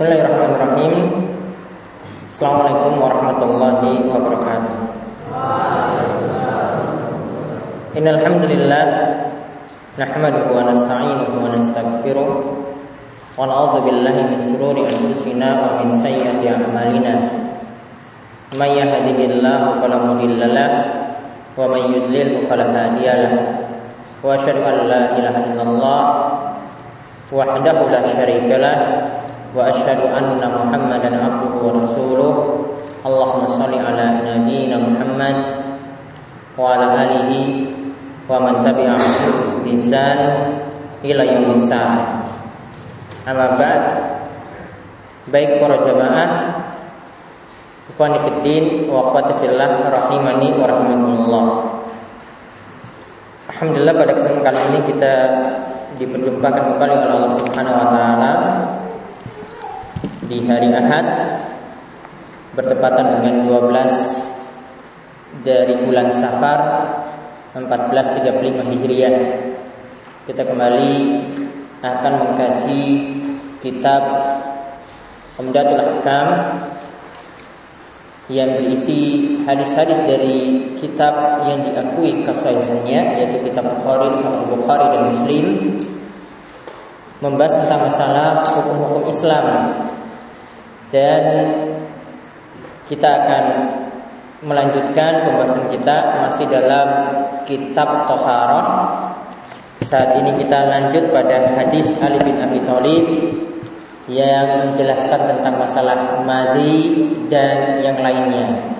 Bismillahirrahmanirrahim. Assalamualaikum warahmatullahi wabarakatuh. Innal hamdalillah nahmaduhu wa nasta'inuhu wa nastaghfiruh wa na'udzu billahi min shururi anfusina wa min sayyiati a'malina. May yahdihillahu fala mudilla lahu wa may yudlil fala hadiya lahu. Wa asyhadu an la ilaha illallah wahdahu la syarika lahu وأشهد أن محمدا عبده ورسوله اللهم صل على نبينا محمد وعلى آله ومن تبعهم بإحسان إلى يوم الساعة أما بعد baik para jamaah Ikhwan Fiddin wa akhwati fillah rahimani wa rahimakumullah. Alhamdulillah pada kesempatan kali ini kita diperjumpakan kembali oleh Allah Subhanahu wa taala di hari Ahad bertepatan dengan 12 dari bulan Safar 1435 Hijriah. Kita kembali akan mengkaji kitab Umdatul Ahkam yang berisi hadis-hadis dari kitab yang diakui kesahihannya yaitu kitab Bukhari, Sahih Bukhari dan Muslim membahas tentang masalah hukum-hukum Islam dan kita akan melanjutkan pembahasan kita masih dalam kitab Toharoh. Saat ini kita lanjut pada hadis Ali bin Abi Thalib yang menjelaskan tentang masalah madi dan yang lainnya.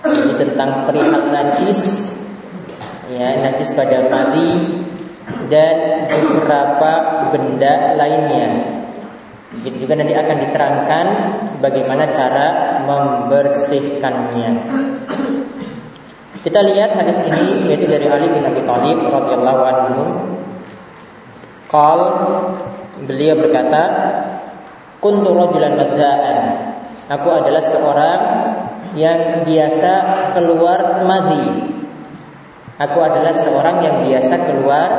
Jadi tentang perihal najis, ya najis pada madi dan beberapa benda lainnya Begitu juga nanti akan diterangkan bagaimana cara membersihkannya. Kita lihat hadis ini yaitu dari Ali bin Abi Thalib radhiyallahu anhu. Qal beliau berkata, "Kuntu rajulan madza'an." Aku adalah seorang yang biasa keluar mazi. Aku adalah seorang yang biasa keluar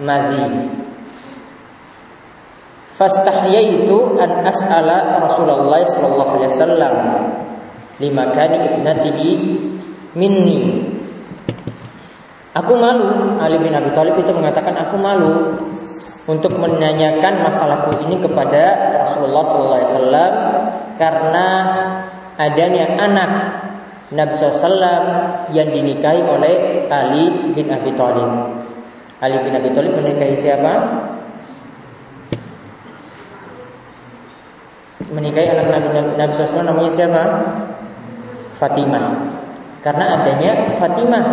mazi. Fastahyaitu an as'ala Rasulullah sallallahu alaihi wasallam lima kali ibnatihi minni. Aku malu, Ali bin Abi Thalib itu mengatakan aku malu untuk menanyakan masalahku ini kepada Rasulullah sallallahu alaihi wasallam karena adanya anak Nabi SAW yang dinikahi oleh Ali bin Abi Thalib. Ali bin Abi Thalib menikahi siapa? Menikahi anak Nabi Nabi SAW namanya siapa? Fatimah. Karena adanya Fatimah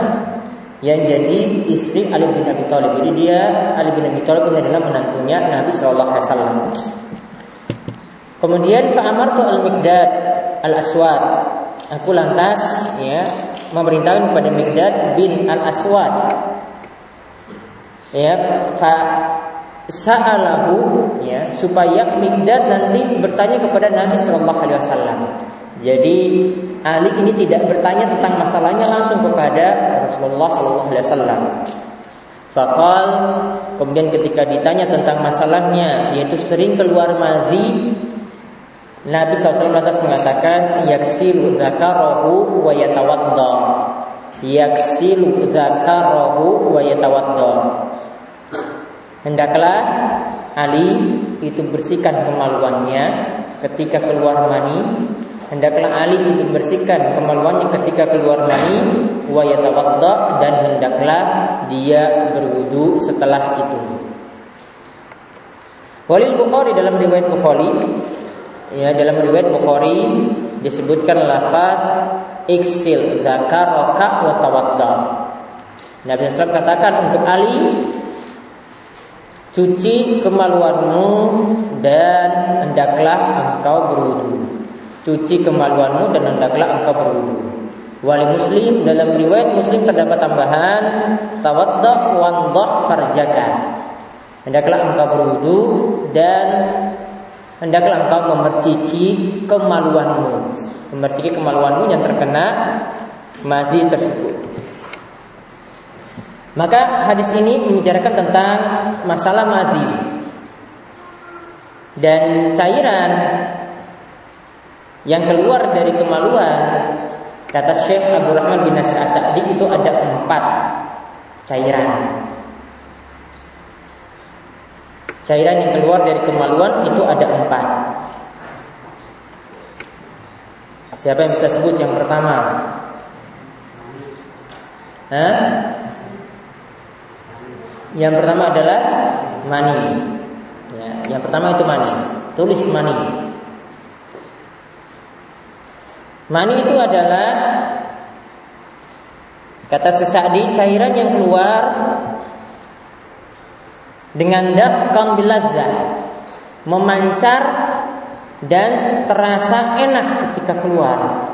yang jadi istri Ali bin Abi Thalib. Jadi dia Ali bin Abi Thalib ini adalah menantunya Nabi Shallallahu Alaihi Wasallam. Kemudian fa'amartu al-Miqdad al-Aswad. Aku lantas ya memerintahkan kepada Miqdad bin al-Aswad. Ya, fa sa'alahu ya supaya Mikdad nanti bertanya kepada Nabi Shallallahu alaihi wasallam. Jadi Ali ini tidak bertanya tentang masalahnya langsung kepada Rasulullah Shallallahu alaihi wasallam. Fakal kemudian ketika ditanya tentang masalahnya yaitu sering keluar mazi Nabi SAW lantas mengatakan yaksilu zakarahu wa yatawadda yaksilu zakarahu wa yatawadda Hendaklah Ali itu bersihkan kemaluannya ketika keluar mani. Hendaklah Ali itu bersihkan kemaluannya ketika keluar mani wa dan hendaklah dia berwudu setelah itu. Walil Bukhari dalam riwayat Bukhari ya dalam riwayat Bukhari disebutkan lafaz iksil zakaraka wa tawadda. Nabi SAW katakan untuk Ali Cuci kemaluanmu dan hendaklah engkau berwudu. Cuci kemaluanmu dan hendaklah engkau berwudu. Wali Muslim dalam riwayat Muslim terdapat tambahan tawaddah wandah farjaka. Hendaklah engkau berwudu dan hendaklah engkau memerciki kemaluanmu. Memerciki kemaluanmu yang terkena madi tersebut. Maka hadis ini membicarakan tentang masalah madi. Dan cairan yang keluar dari kemaluan kata Syekh Abdul Rahman bin Nasir Asadi itu ada empat cairan. Cairan yang keluar dari kemaluan itu ada empat. Siapa yang bisa sebut yang pertama? Hah? Yang pertama adalah mani. Ya, yang pertama itu mani. Tulis mani. Mani itu adalah kata sesadi cairan yang keluar dengan dafkan bilazah memancar dan terasa enak ketika keluar.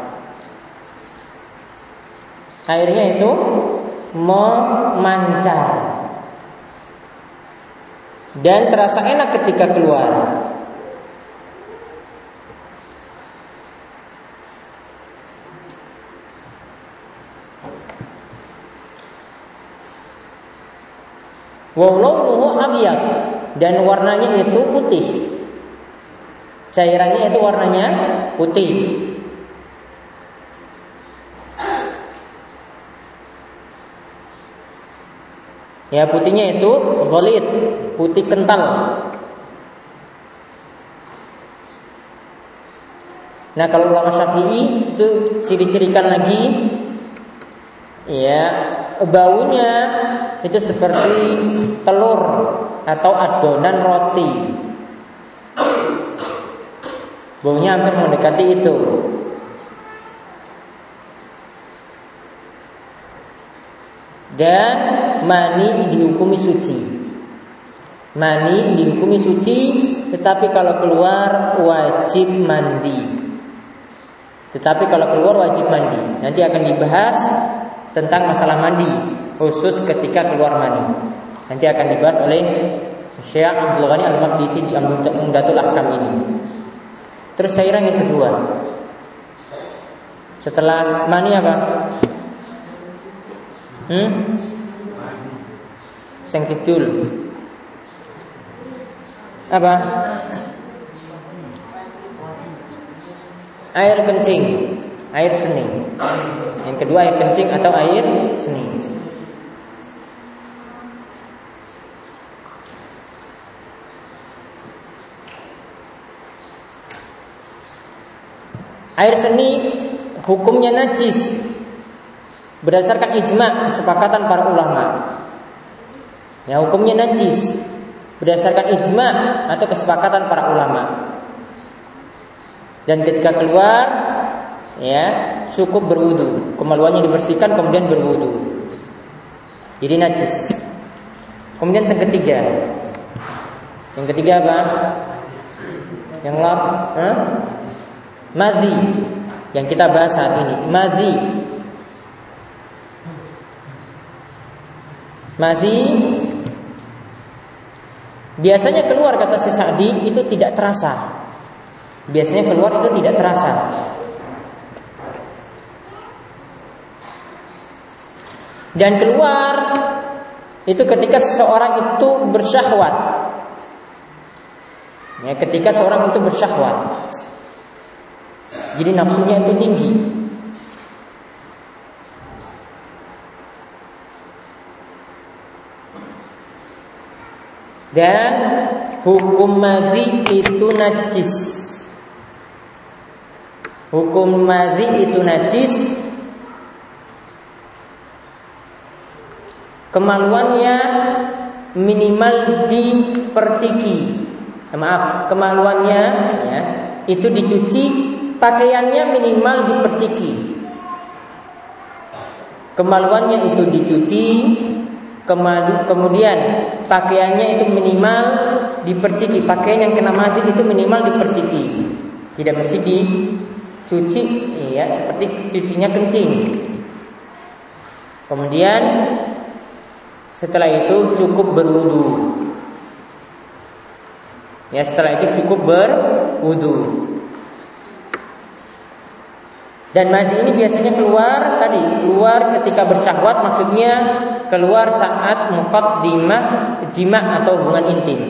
Airnya itu memancar dan terasa enak ketika keluar. Walaunuhu abiyat dan warnanya itu putih. Cairannya itu warnanya putih. Ya putihnya itu ghalid, putih kental. Nah kalau ulama Syafi'i itu ciri-cirikan lagi ya baunya itu seperti telur atau adonan roti. Baunya hampir mendekati itu. Dan mani dihukumi suci. Mani dihukumi suci, tetapi kalau keluar wajib mandi. Tetapi kalau keluar wajib mandi. Nanti akan dibahas tentang masalah mandi khusus ketika keluar mani. Nanti akan dibahas oleh Syekh Abdul Ghani Al-Maqdisi di Umdatul Ahkam ini. Terus cairan yang kedua. Setelah mani apa? Hmm? Sing kidul. Apa? Air kencing, air seni. Yang kedua air kencing atau air seni. Air seni hukumnya najis berdasarkan ijma kesepakatan para ulama. Ya hukumnya najis berdasarkan ijma atau kesepakatan para ulama. Dan ketika keluar ya cukup berwudu, kemaluannya dibersihkan kemudian berwudu. Jadi najis. Kemudian yang ketiga. Yang ketiga apa? Yang lap, huh? Madhi yang kita bahas saat ini. Madhi Madhi biasanya keluar kata si Sa'di itu tidak terasa. Biasanya keluar itu tidak terasa. Dan keluar itu ketika seseorang itu bersyahwat. Ya, ketika seorang itu bersyahwat. Jadi nafsunya itu tinggi. Dan hukum madhi itu najis. Hukum madhi itu najis. Kemaluannya minimal diperciki. Maaf, kemaluannya ya, itu dicuci pakaiannya minimal diperciki. Kemaluannya itu dicuci, kemudian pakaiannya itu minimal diperciki. Pakaian yang kena mati itu minimal diperciki. Tidak mesti dicuci, ya seperti cucinya kencing. Kemudian setelah itu cukup berwudu. Ya setelah itu cukup berwudu. Dan madi ini biasanya keluar tadi keluar ketika bersyahwat maksudnya keluar saat muqaddimah jima atau hubungan intim.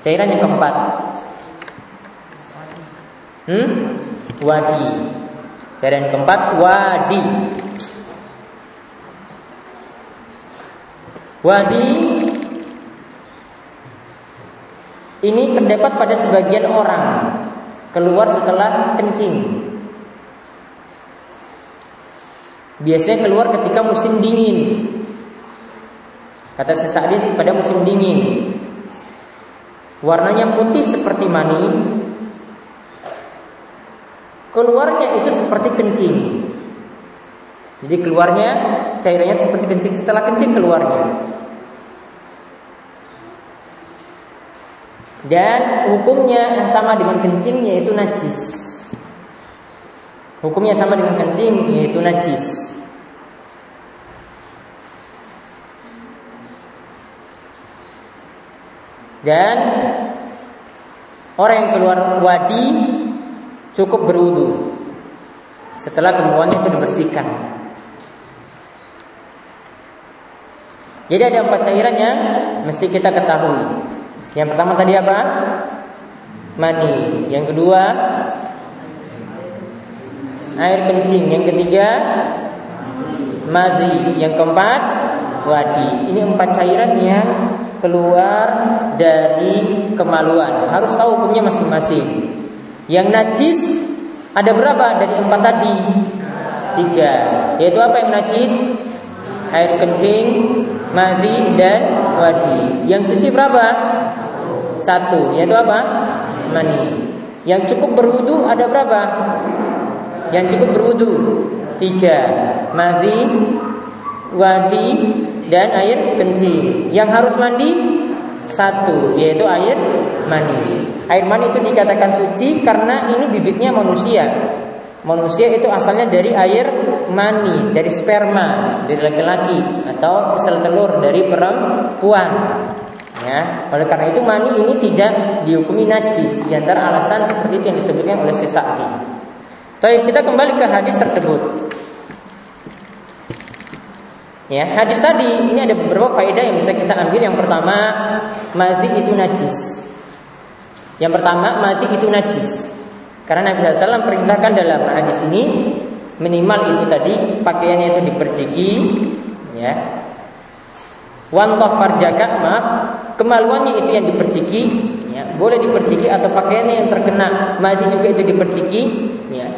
Cairan yang keempat. Hmm? Wadi. Cairan yang keempat wadi. Wadi ini terdapat pada sebagian orang keluar setelah kencing. Biasanya keluar ketika musim dingin. Kata sesadi pada musim dingin. Warnanya putih seperti mani. Keluarnya itu seperti kencing. Jadi keluarnya cairannya seperti kencing setelah kencing keluarnya. Dan hukumnya sama dengan kencing yaitu najis. Hukumnya sama dengan kencing yaitu najis. Dan orang yang keluar wadi cukup berwudu. Setelah kemuannya itu dibersihkan. Jadi ada empat cairan yang mesti kita ketahui. Yang pertama tadi apa? Mani. Yang kedua air kencing. Yang ketiga madhi. Yang keempat wadi. Ini empat cairan yang keluar dari kemaluan. Harus tahu hukumnya masing-masing. Yang najis ada berapa dari empat tadi? Tiga. Yaitu apa yang najis? Air kencing, madi dan wadi. Yang suci berapa? Satu. Yaitu apa? Mani. Yang cukup berwudu ada berapa? Yang cukup berwudu tiga. Madi, wadi, dan air kencing. Yang harus mandi satu, yaitu air mani. Air mani itu dikatakan suci karena ini bibitnya manusia. Manusia itu asalnya dari air mani, dari sperma, dari laki-laki atau sel telur dari perempuan. Ya, oleh karena itu mani ini tidak dihukumi najis di antara alasan seperti itu yang disebutkan oleh Sesaki. Tapi kita kembali ke hadis tersebut. Ya, hadis tadi ini ada beberapa faedah yang bisa kita ambil. Yang pertama, mazi itu najis. Yang pertama, mazi itu najis. Karena Nabi SAW perintahkan dalam hadis ini minimal itu tadi pakaiannya itu diperciki, ya. Wantoh farjaka, maaf, kemaluannya itu yang diperciki, ya. Boleh diperciki atau pakaiannya yang terkena mazi juga itu diperciki, ya.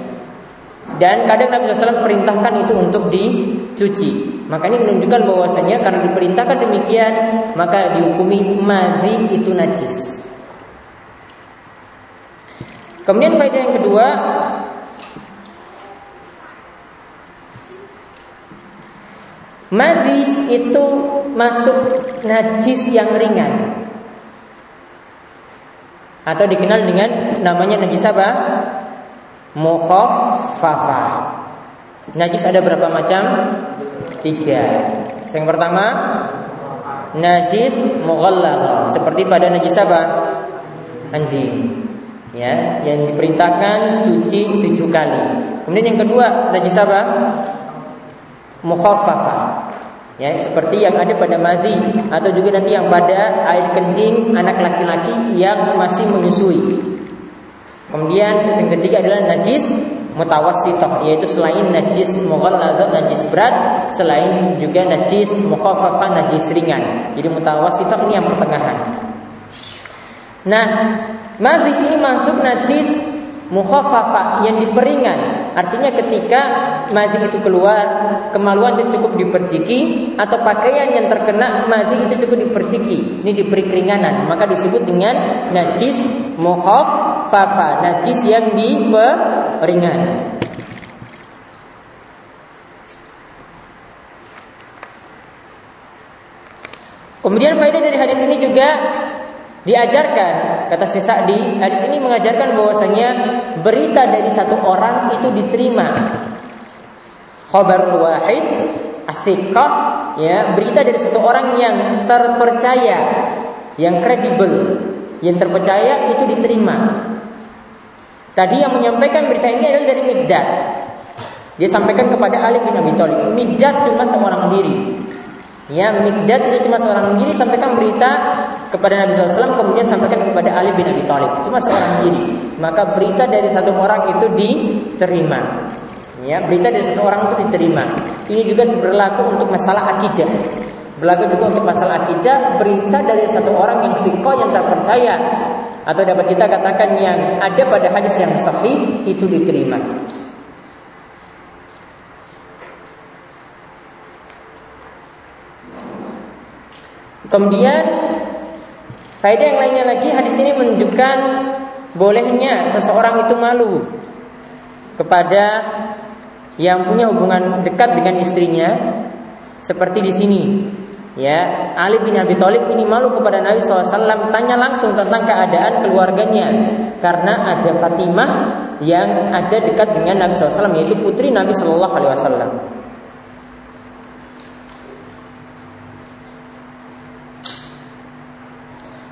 Dan kadang Nabi SAW perintahkan itu untuk dicuci. Maka ini menunjukkan bahwasanya karena diperintahkan demikian, maka dihukumi madhi itu najis. Kemudian faedah yang kedua, madhi itu masuk najis yang ringan. Atau dikenal dengan namanya najis apa? Mukhaffafah. Najis ada berapa macam? Tiga. Yang pertama najis mughallal seperti pada najis apa? Anjing. Ya, yang diperintahkan cuci tujuh kali. Kemudian yang kedua najis apa? Mukhaffafa. Ya, seperti yang ada pada madi atau juga nanti yang pada air kencing anak laki-laki yang masih menyusui. Kemudian yang ketiga adalah najis mutawassithah yaitu selain najis mughallazah najis berat selain juga najis mukhaffafah najis ringan jadi mutawassithah ini yang pertengahan nah madhi ini masuk najis mukhaffafah yang diperingan. Artinya ketika mazi itu keluar kemaluan itu cukup diperciki atau pakaian yang terkena mazi itu cukup diperciki ini diberi keringanan. Maka disebut dengan najis mukhaffafah. Najis yang diperingan. Kemudian faedah dari hadis ini juga Diajarkan kata Syekh Sa'di, hadis ini mengajarkan bahwasanya berita dari satu orang itu diterima. Khabar wahid asikah ya, berita dari satu orang yang terpercaya, yang kredibel, yang terpercaya itu diterima. Tadi yang menyampaikan berita ini adalah dari Mikdad. Dia sampaikan kepada Ali bin Abi Thalib. Mikdad cuma seorang diri. Ya, Mikdad itu cuma seorang diri sampaikan berita kepada Nabi SAW kemudian sampaikan kepada Ali bin Abi Thalib. Cuma seorang diri maka berita dari satu orang itu diterima. Ya berita dari satu orang itu diterima. Ini juga berlaku untuk masalah akidah. Berlaku juga untuk masalah akidah berita dari satu orang yang fikoh yang terpercaya atau dapat kita katakan yang ada pada hadis yang sahih itu diterima. Kemudian faedah yang lainnya lagi hadis ini menunjukkan bolehnya seseorang itu malu kepada yang punya hubungan dekat dengan istrinya seperti di sini. Ya Ali bin Abi Thalib ini malu kepada Nabi SAW tanya langsung tentang keadaan keluarganya karena ada Fatimah yang ada dekat dengan Nabi SAW yaitu putri Nabi Shallallahu Alaihi Wasallam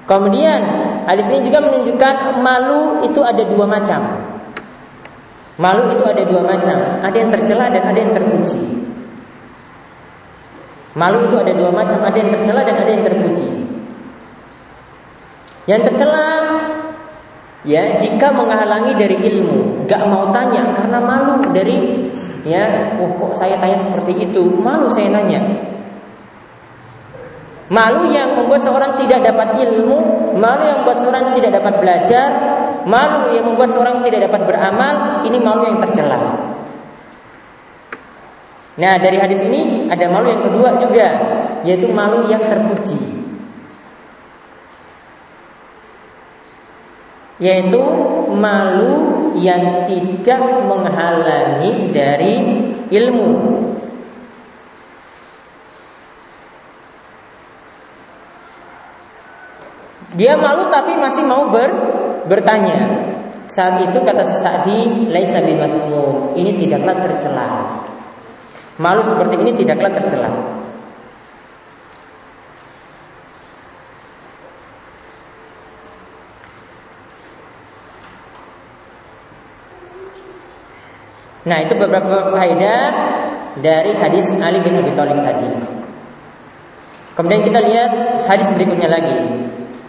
Kemudian hadis ini juga menunjukkan malu itu ada dua macam. Malu itu ada dua macam, ada yang tercela dan ada yang terpuji. Malu itu ada dua macam, ada yang tercela dan ada yang terpuji. Yang tercela ya jika menghalangi dari ilmu, gak mau tanya karena malu dari ya, oh kok saya tanya seperti itu, malu saya nanya. Malu yang membuat seorang tidak dapat ilmu, malu yang membuat seorang tidak dapat belajar, malu yang membuat seorang tidak dapat beramal, ini malu yang tercela. Nah, dari hadis ini ada malu yang kedua juga, yaitu malu yang terpuji. Yaitu malu yang tidak menghalangi dari ilmu. Dia malu tapi masih mau ber, bertanya. Saat itu kata Sa'di, laisa bimasmum. Ini tidaklah tercela. Malu seperti ini tidaklah tercela. Nah, itu beberapa faedah dari hadis Ali bin Abi Thalib tadi. Kemudian kita lihat hadis berikutnya lagi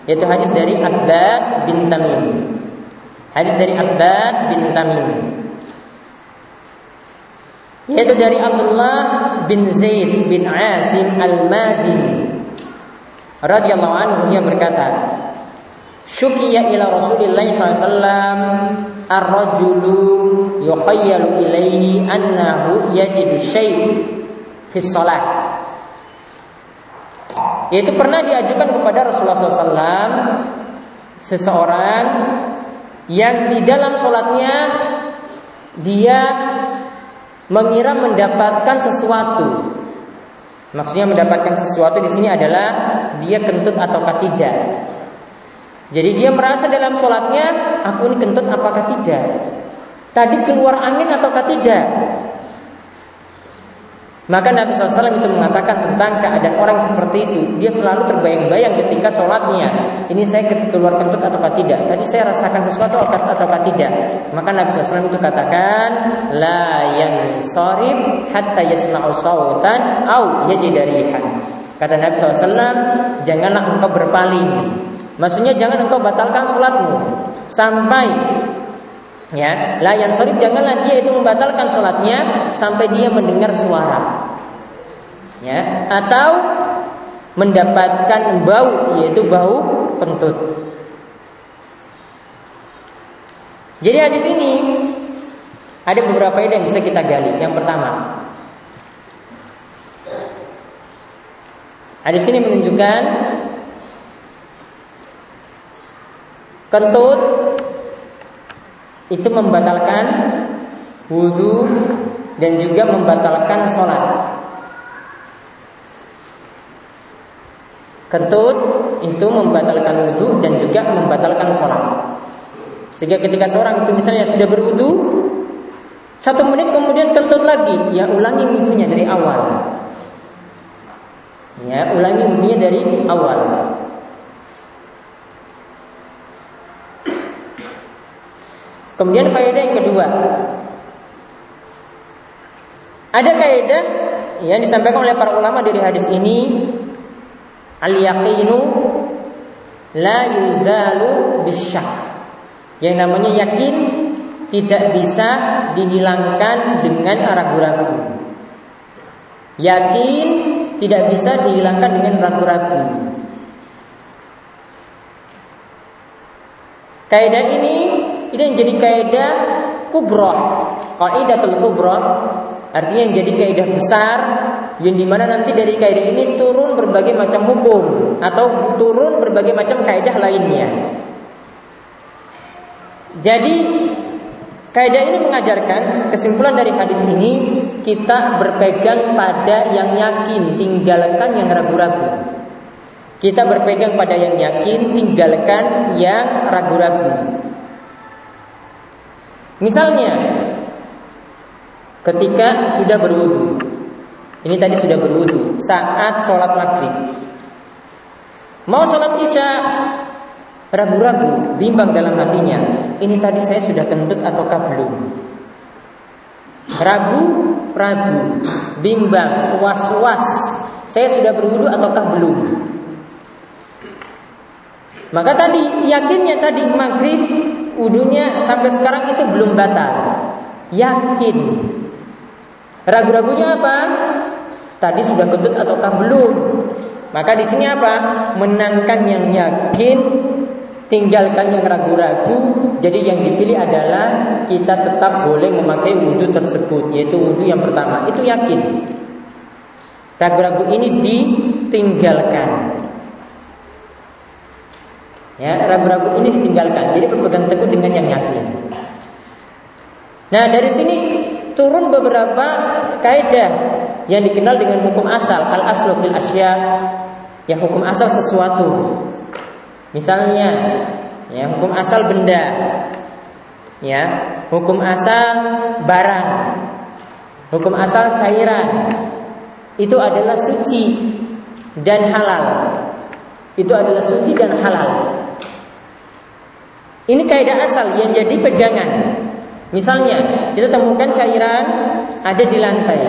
yaitu hadis dari Abbad bin Tamim. Hadis dari Abbad bin Tamim. Yaitu dari Abdullah bin Zaid bin Asim Al-Mazini radhiyallahu anhu ia berkata Syukiya ila Rasulillah SAW Ar-rajulu yukhayyalu ilaihi annahu yajidu syai' fi salat yaitu pernah diajukan kepada Rasulullah SAW seseorang yang di dalam sholatnya dia mengira mendapatkan sesuatu. Maksudnya mendapatkan sesuatu di sini adalah dia kentut ataukah tidak. Jadi dia merasa dalam sholatnya aku ini kentut apakah tidak. Tadi keluar angin ataukah tidak. Maka Nabi SAW itu mengatakan tentang keadaan orang seperti itu. Dia selalu terbayang-bayang ketika sholatnya. Ini saya keluar kentut atau tidak. Tadi saya rasakan sesuatu atau tidak. Maka Nabi SAW itu katakan, La yang sorif hatta yasma'u sawtan au yajidarihan. Kata Nabi SAW, janganlah engkau berpaling. Maksudnya jangan engkau batalkan sholatmu sampai Ya, layan sorif janganlah dia itu membatalkan sholatnya sampai dia mendengar suara. Ya, atau mendapatkan bau yaitu bau kentut. Jadi hadis ini ada beberapa faedah yang bisa kita gali. Yang pertama, hadis ini menunjukkan kentut itu membatalkan wudhu dan juga membatalkan sholat. Kentut itu membatalkan wudhu dan juga membatalkan sholat. Sehingga ketika seorang itu misalnya sudah berwudhu, satu menit kemudian kentut lagi, ya ulangi wudhunya dari awal. Ya, ulangi wudhunya dari awal. Kemudian faedah yang kedua. Ada kaidah yang disampaikan oleh para ulama dari hadis ini al yaqinu la yuzalu bisyak. Yang namanya yakin tidak bisa dihilangkan dengan ragu-ragu. Yakin tidak bisa dihilangkan dengan ragu-ragu. Kaidah ini ini yang jadi kaidah kubroh. Kaidatul kubroh artinya yang jadi kaidah besar yang di mana nanti dari kaidah ini turun berbagai macam hukum atau turun berbagai macam kaidah lainnya. Jadi kaidah ini mengajarkan kesimpulan dari hadis ini kita berpegang pada yang yakin, tinggalkan yang ragu-ragu. Kita berpegang pada yang yakin, tinggalkan yang ragu-ragu. Misalnya, ketika sudah berwudu, ini tadi sudah berwudu saat sholat maghrib, mau sholat isya, ragu-ragu, bimbang dalam hatinya. Ini tadi saya sudah kentut ataukah belum? Ragu, ragu, bimbang, was-was. Saya sudah berwudu ataukah belum? Maka tadi yakinnya tadi maghrib udunya sampai sekarang itu belum batal. Yakin. Ragu-ragunya apa? Tadi sudah kentut ataukah belum? Maka di sini apa? Menangkan yang yakin, tinggalkan yang ragu-ragu. Jadi yang dipilih adalah kita tetap boleh memakai wudhu tersebut, yaitu wudhu yang pertama. Itu yakin. Ragu-ragu ini ditinggalkan. Ya, ragu-ragu ini ditinggalkan. Jadi berpegang teguh dengan yang yakin. Nah, dari sini turun beberapa kaidah yang dikenal dengan hukum asal, al aslu fil asya, ya hukum asal sesuatu. Misalnya, ya hukum asal benda. Ya, hukum asal barang. Hukum asal cairan. Itu adalah suci dan halal. Itu adalah suci dan halal. Ini kaidah asal yang jadi pegangan. Misalnya, kita temukan cairan ada di lantai.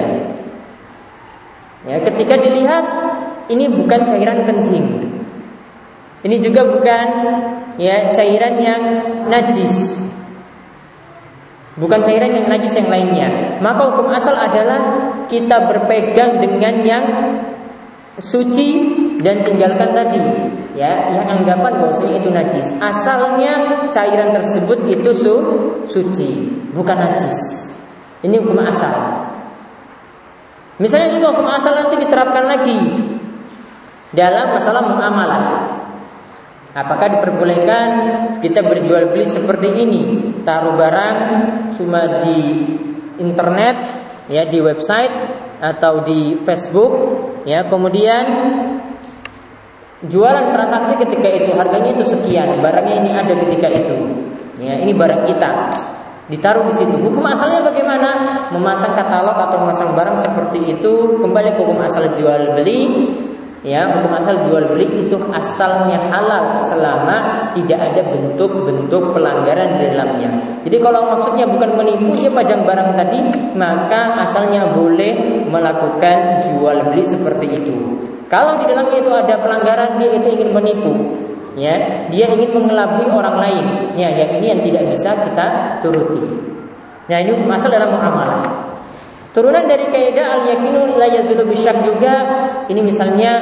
Ya, ketika dilihat ini bukan cairan kencing. Ini juga bukan ya cairan yang najis. Bukan cairan yang najis yang lainnya. Maka hukum asal adalah kita berpegang dengan yang suci dan tinggalkan tadi ya yang anggapan bahwasanya itu najis. Asalnya cairan tersebut itu su suci, bukan najis. Ini hukum asal. Misalnya juga hukum asal nanti diterapkan lagi dalam masalah muamalah. Apakah diperbolehkan kita berjual beli seperti ini? Taruh barang cuma di internet, ya di website atau di Facebook, ya kemudian Jualan transaksi ketika itu harganya itu sekian, barangnya ini ada ketika itu. Ya, ini barang kita. Ditaruh di situ. Hukum asalnya bagaimana? Memasang katalog atau memasang barang seperti itu kembali ke hukum asal jual beli. Ya, hukum asal jual beli itu asalnya halal selama tidak ada bentuk-bentuk pelanggaran di dalamnya. Jadi kalau maksudnya bukan menipu, ya pajang barang tadi, maka asalnya boleh melakukan jual beli seperti itu. Kalau di dalamnya itu ada pelanggaran, dia itu ingin menipu, ya, dia ingin mengelabui orang lain, ya, yang ini yang tidak bisa kita turuti. Nah ini masalah dalam muamalah. Turunan dari kaidah al yakinu la yazulu bisyak juga ini misalnya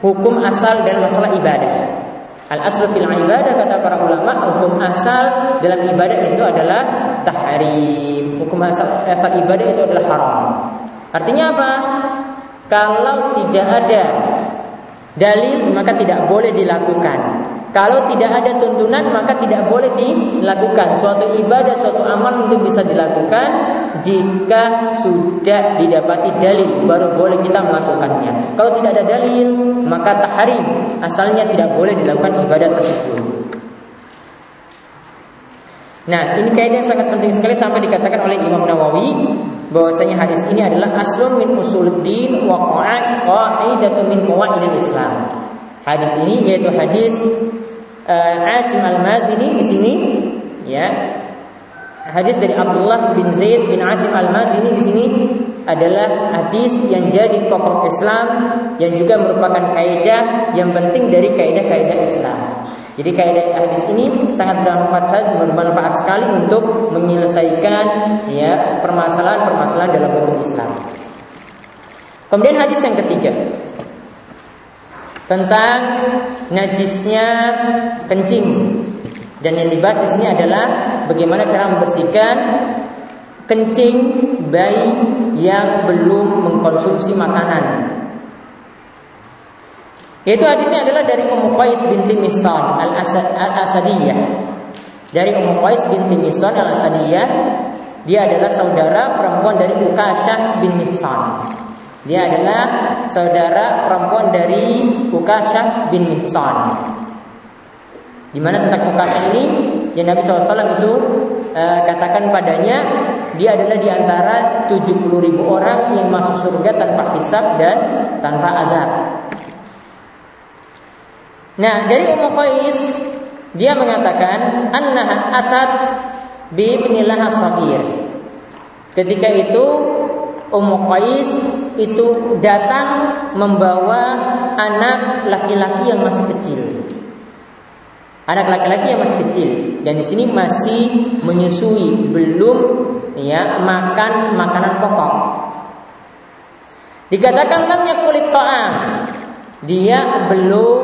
hukum asal dan masalah ibadah. Al aslu fil ibadah kata para ulama hukum asal dalam ibadah itu adalah tahrim. Hukum asal, asal ibadah itu adalah haram. Artinya apa? Kalau tidak ada dalil maka tidak boleh dilakukan. Kalau tidak ada tuntunan maka tidak boleh dilakukan. Suatu ibadah, suatu amal itu bisa dilakukan jika sudah didapati dalil baru boleh kita melakukannya. Kalau tidak ada dalil maka tahrim asalnya tidak boleh dilakukan ibadah tersebut. Nah, ini kaidah sangat penting sekali sampai dikatakan oleh Imam Nawawi bahwasanya hadis ini adalah aslun min usuluddin wa qa'idatun min qawaidil Islam. Hadis ini yaitu hadis uh, Asim Al-Mazini di sini ya hadis dari Abdullah bin Zaid bin Asim Al-Madini di sini adalah hadis yang jadi pokok Islam yang juga merupakan kaidah yang penting dari kaidah-kaidah Islam. Jadi kaidah hadis ini sangat bermanfaat bermanfaat sekali untuk menyelesaikan ya permasalahan-permasalahan dalam hukum Islam. Kemudian hadis yang ketiga tentang najisnya kencing dan yang dibahas di sini adalah bagaimana cara membersihkan kencing bayi yang belum mengkonsumsi makanan. Yaitu hadisnya adalah dari Ummu Qais binti Mihsan al-Asadiyah. Dari Ummu Qais binti Mihsan al-Asadiyah, dia adalah saudara perempuan dari Ukasyah bin Mihsan. Dia adalah saudara perempuan dari Ukasyah bin Mihsan. Di mana tentang Ukasyah ini yang Nabi SAW itu e, katakan padanya dia adalah di antara 70 ribu orang yang masuk surga tanpa hisab dan tanpa azab. Nah, dari Ummu Qais dia mengatakan annaha atat bi ibnilah sabir. Ketika itu Ummu Qais itu datang membawa anak laki-laki yang masih kecil. Anak laki-laki yang masih kecil dan di sini masih menyusui, belum ya makan makanan pokok. Dikatakan lamnya kulit ta'am. Dia belum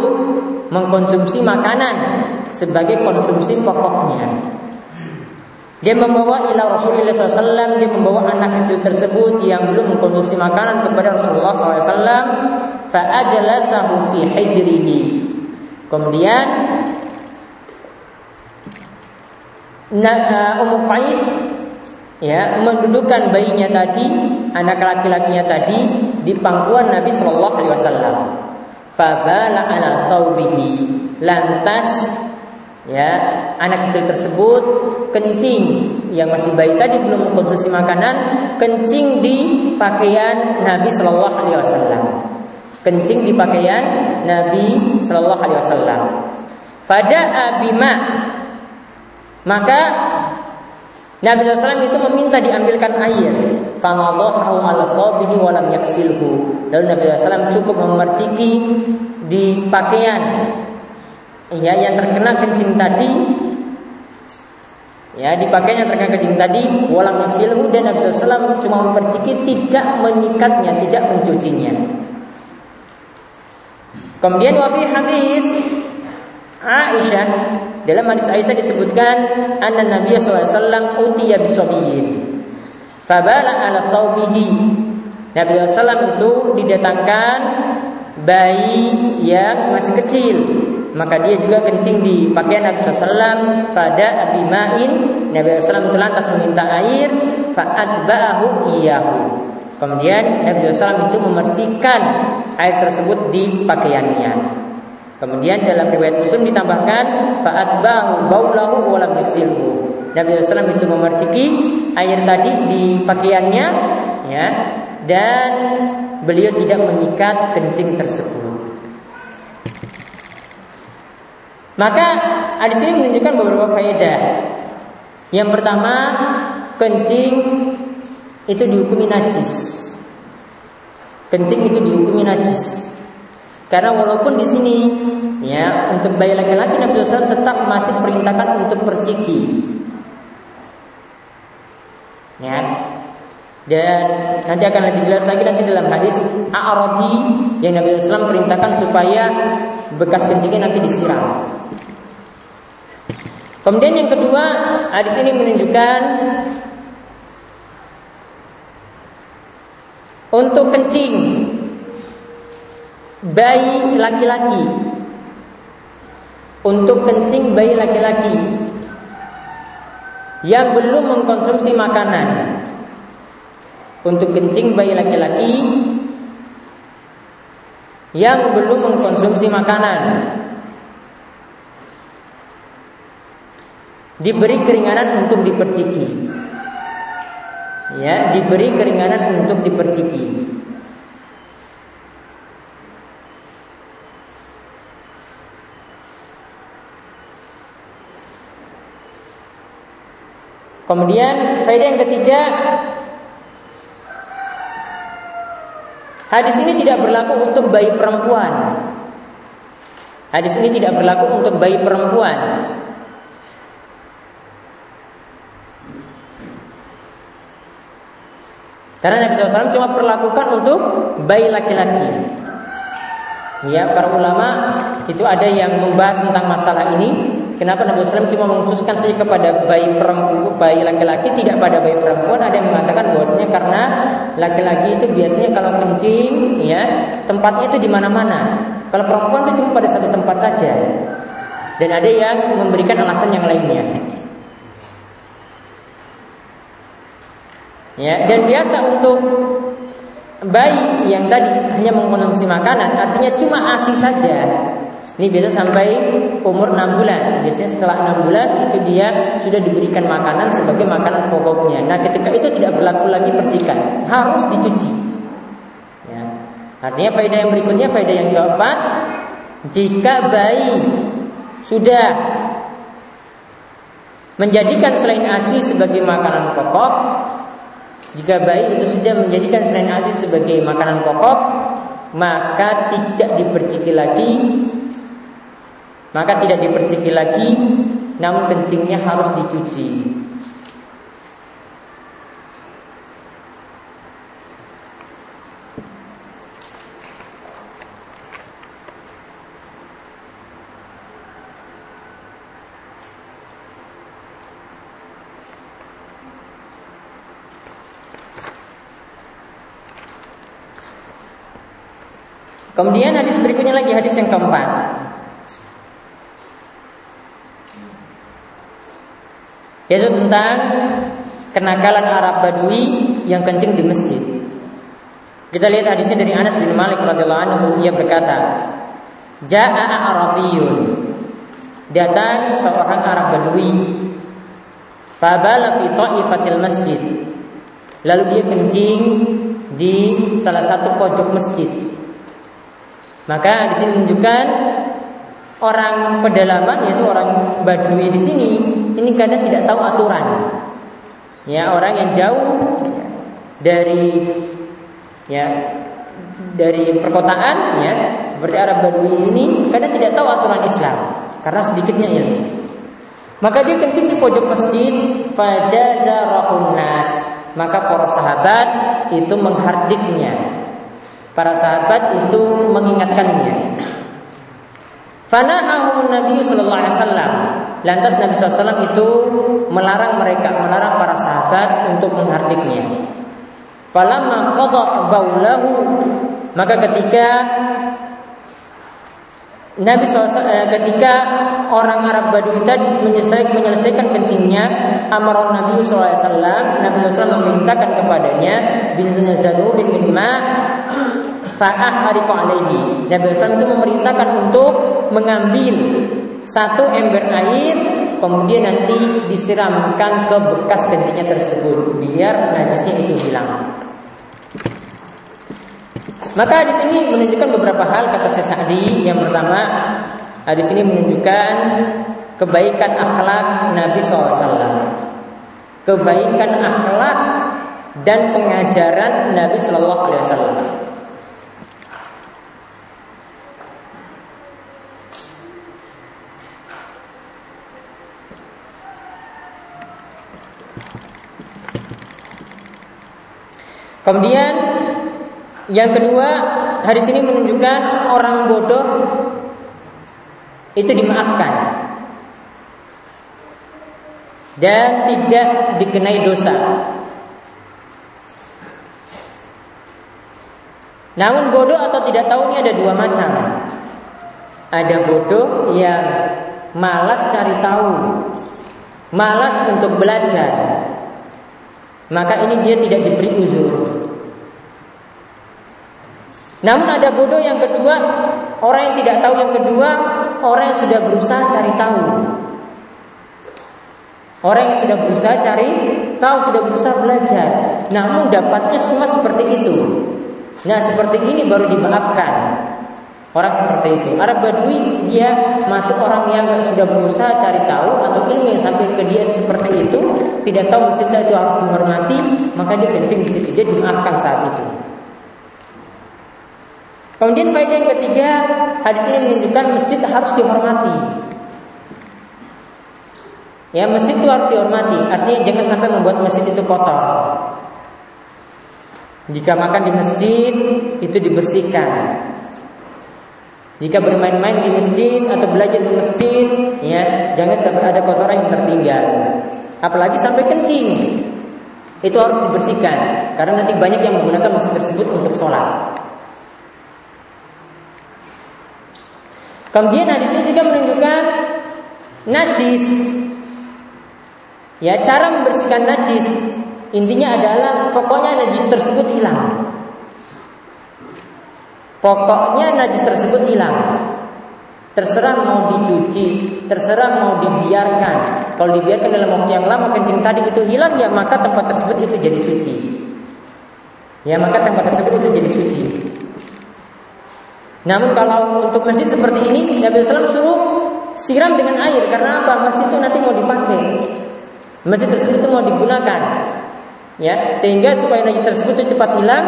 mengkonsumsi makanan sebagai konsumsi pokoknya. Dia membawa ila Rasulullah SAW Dia membawa anak kecil tersebut Yang belum mengkonsumsi makanan kepada Rasulullah SAW Fa'ajalasahu fi hijrihi Kemudian uh, Ummu Qais ya mendudukkan bayinya tadi anak laki-lakinya tadi di pangkuan Nabi Shallallahu Alaihi Wasallam. Fabala ala thawbihi lantas ya anak kecil tersebut kencing. Yang masih bayi tadi belum mengkonsumsi makanan kencing di pakaian Nabi Shallallahu Alaihi Wasallam. Kencing di pakaian Nabi Shallallahu Alaihi Wasallam. Pada abima. Maka Nabi SAW itu meminta diambilkan air. Fanadahu ala sabihi walam yaksilhu. Lalu Nabi SAW cukup memerciki di pakaian ya yang terkena kencing tadi ya di pakaian yang terkena kencing tadi walam yaksilhu dan Nabi SAW cuma memerciki tidak menyikatnya tidak mencucinya kemudian wafi hadis Aisyah dalam hadis Aisyah disebutkan anna Nabi SAW utiya bisabiyin. Fabala ala thawbihi. Nabi SAW itu didatangkan bayi yang masih kecil. Maka dia juga kencing di pakaian Nabi SAW pada Abi Ma'in. Nabi SAW itu lantas meminta air. Fa'adba'ahu iyahu. Kemudian Nabi SAW itu memercikan air tersebut di pakaiannya. Kemudian dalam riwayat Muslim ditambahkan fa'atbahu baulahu wa lam yaksilhu. Nabi SAW itu memerciki air tadi di pakaiannya ya dan beliau tidak menyikat kencing tersebut. Maka hadis ini menunjukkan beberapa faedah. Yang pertama, kencing itu dihukumi najis. Kencing itu dihukumi najis. Karena walaupun di sini ya untuk bayi laki-laki Nabi SAW tetap masih perintahkan untuk berciki. Ya. Dan nanti akan lebih jelas lagi nanti dalam hadis A'rabi yang Nabi SAW perintahkan supaya bekas kencingnya nanti disiram. Kemudian yang kedua, hadis ini menunjukkan untuk kencing bayi laki-laki. Untuk kencing bayi laki-laki. Yang belum mengkonsumsi makanan untuk kencing bayi laki-laki yang belum mengkonsumsi makanan. Diberi keringanan untuk diperciki. Ya diberi keringanan untuk diperciki. Kemudian faedah yang ketiga Hadis ini tidak berlaku untuk bayi perempuan. Hadis ini tidak berlaku untuk bayi perempuan. Karena Nabi SAW cuma perlakukan untuk bayi laki-laki. Ya, para ulama itu ada yang membahas tentang masalah ini. Kenapa Nabi SAW cuma mengkhususkan saja kepada bayi perempuan, bayi laki-laki, tidak pada bayi perempuan? Ada yang mengatakan bahwasanya karena laki-laki itu biasanya kalau kencing, ya tempatnya itu di mana-mana. Kalau perempuan itu cuma pada satu tempat saja. Dan ada yang memberikan alasan yang lainnya. Ya, dan biasa untuk bayi yang tadi hanya mengkonsumsi makanan, artinya cuma ASI saja. Ini biasa sampai umur 6 bulan. Biasanya setelah 6 bulan itu dia sudah diberikan makanan sebagai makanan pokoknya. Nah, ketika itu tidak berlaku lagi percikan, harus dicuci. Ya. Artinya faedah yang berikutnya, faedah yang keempat, jika bayi sudah menjadikan selain ASI sebagai makanan pokok, jika bayi itu sudah menjadikan selain aziz sebagai makanan pokok, maka tidak diperciki lagi maka tidak diperciki lagi namun kencingnya harus dicuci. Kemudian hadis berikutnya lagi hadis yang keempat. Yaitu tentang kenakalan Arab Badui yang kencing di masjid. Kita lihat hadisnya dari Anas bin Malik radhiyallahu anhu ia berkata, "Ja'a Arabiyun." Datang seorang Arab Badui. Fabala fi ta'ifatil masjid. Lalu dia kencing di salah satu pojok masjid. Maka di sini menunjukkan orang pedalaman yaitu orang Badui di sini ini kadang tidak tahu aturan. Ya, orang yang jauh dari ya dari perkotaan ya seperti Arab Badui ini kadang tidak tahu aturan Islam karena sedikitnya ilmu. Maka dia kencing di pojok masjid fajazarahun nas. Maka para sahabat itu menghardiknya Para sahabat itu mengingatkannya. Fanahahu Nabi Sallallahu Alaihi Wasallam. Lantas Nabi SAW itu melarang mereka, melarang para sahabat untuk menghardiknya. Falamma qada baulahu maka ketika Nabi SAW eh, ketika orang Arab Badui tadi menyelesaikan, menyelesaikan kencingnya, amaran Nabi SAW, Nabi SAW memerintahkan kepadanya bin zanubin bin ma fa'ah alaihi. Nabi SAW itu memerintahkan untuk mengambil satu ember air kemudian nanti disiramkan ke bekas kencingnya tersebut biar najisnya itu hilang. Maka di sini menunjukkan beberapa hal kata saya Sa'di. Yang pertama, di sini menunjukkan kebaikan akhlak Nabi SAW. Kebaikan akhlak dan pengajaran Nabi Shallallahu Alaihi Wasallam. Kemudian yang kedua, hadis ini menunjukkan orang bodoh itu dimaafkan dan tidak dikenai dosa. Namun bodoh atau tidak tahu ini ada dua macam. Ada bodoh yang malas cari tahu, malas untuk belajar. Maka ini dia tidak diberi uzur. Namun ada bodoh yang kedua, orang yang tidak tahu yang kedua, orang yang sudah berusaha cari tahu. Orang yang sudah berusaha cari tahu, sudah berusaha belajar. Namun dapatnya semua seperti itu. Nah seperti ini baru dimaafkan. Orang seperti itu. Arab Badui dia masuk orang yang sudah berusaha cari tahu atau ilmu yang sampai ke dia seperti itu, tidak tahu masjidnya itu harus dihormati, maka dia kencing di situ. Dia dimaafkan saat itu. Kemudian faedah yang ketiga, hadis ini menunjukkan masjid harus dihormati. Ya, masjid itu harus dihormati. Artinya jangan sampai membuat masjid itu kotor. Jika makan di masjid itu dibersihkan. Jika bermain-main di masjid atau belajar di masjid, ya jangan sampai ada kotoran yang tertinggal. Apalagi sampai kencing, itu harus dibersihkan karena nanti banyak yang menggunakan masjid tersebut untuk sholat. Kemudian hadis ini juga menunjukkan najis. Ya, cara membersihkan najis intinya adalah pokoknya najis tersebut hilang. Pokoknya najis tersebut hilang. Terserah mau dicuci, terserah mau dibiarkan. Kalau dibiarkan dalam waktu yang lama kencing tadi itu hilang ya maka tempat tersebut itu jadi suci. Ya maka tempat tersebut itu jadi suci. Namun kalau untuk masjid seperti ini Nabi SAW suruh siram dengan air karena apa? Masjid itu nanti mau dipakai. Masjid tersebut itu mau digunakan. Ya, sehingga supaya najis tersebut itu cepat hilang,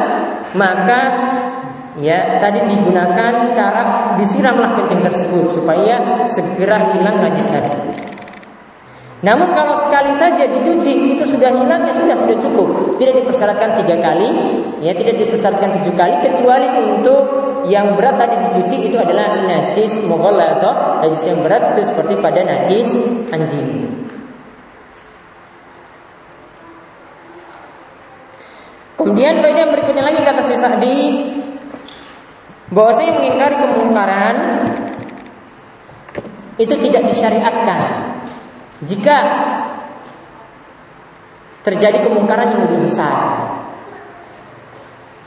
maka ya tadi digunakan cara disiramlah kencing tersebut supaya segera hilang najis tadi. Namun kalau sekali saja dicuci itu sudah hilang ya sudah sudah cukup. Tidak dipersyaratkan tiga kali, ya tidak dipersyaratkan tujuh kali kecuali untuk yang berat tadi dicuci itu adalah najis atau najis yang berat itu seperti pada najis anjing. Kemudian faedah berikutnya lagi kata Syekh Sa'di bahwa saya mengingkari kemungkaran itu tidak disyariatkan jika terjadi kemungkaran yang lebih besar.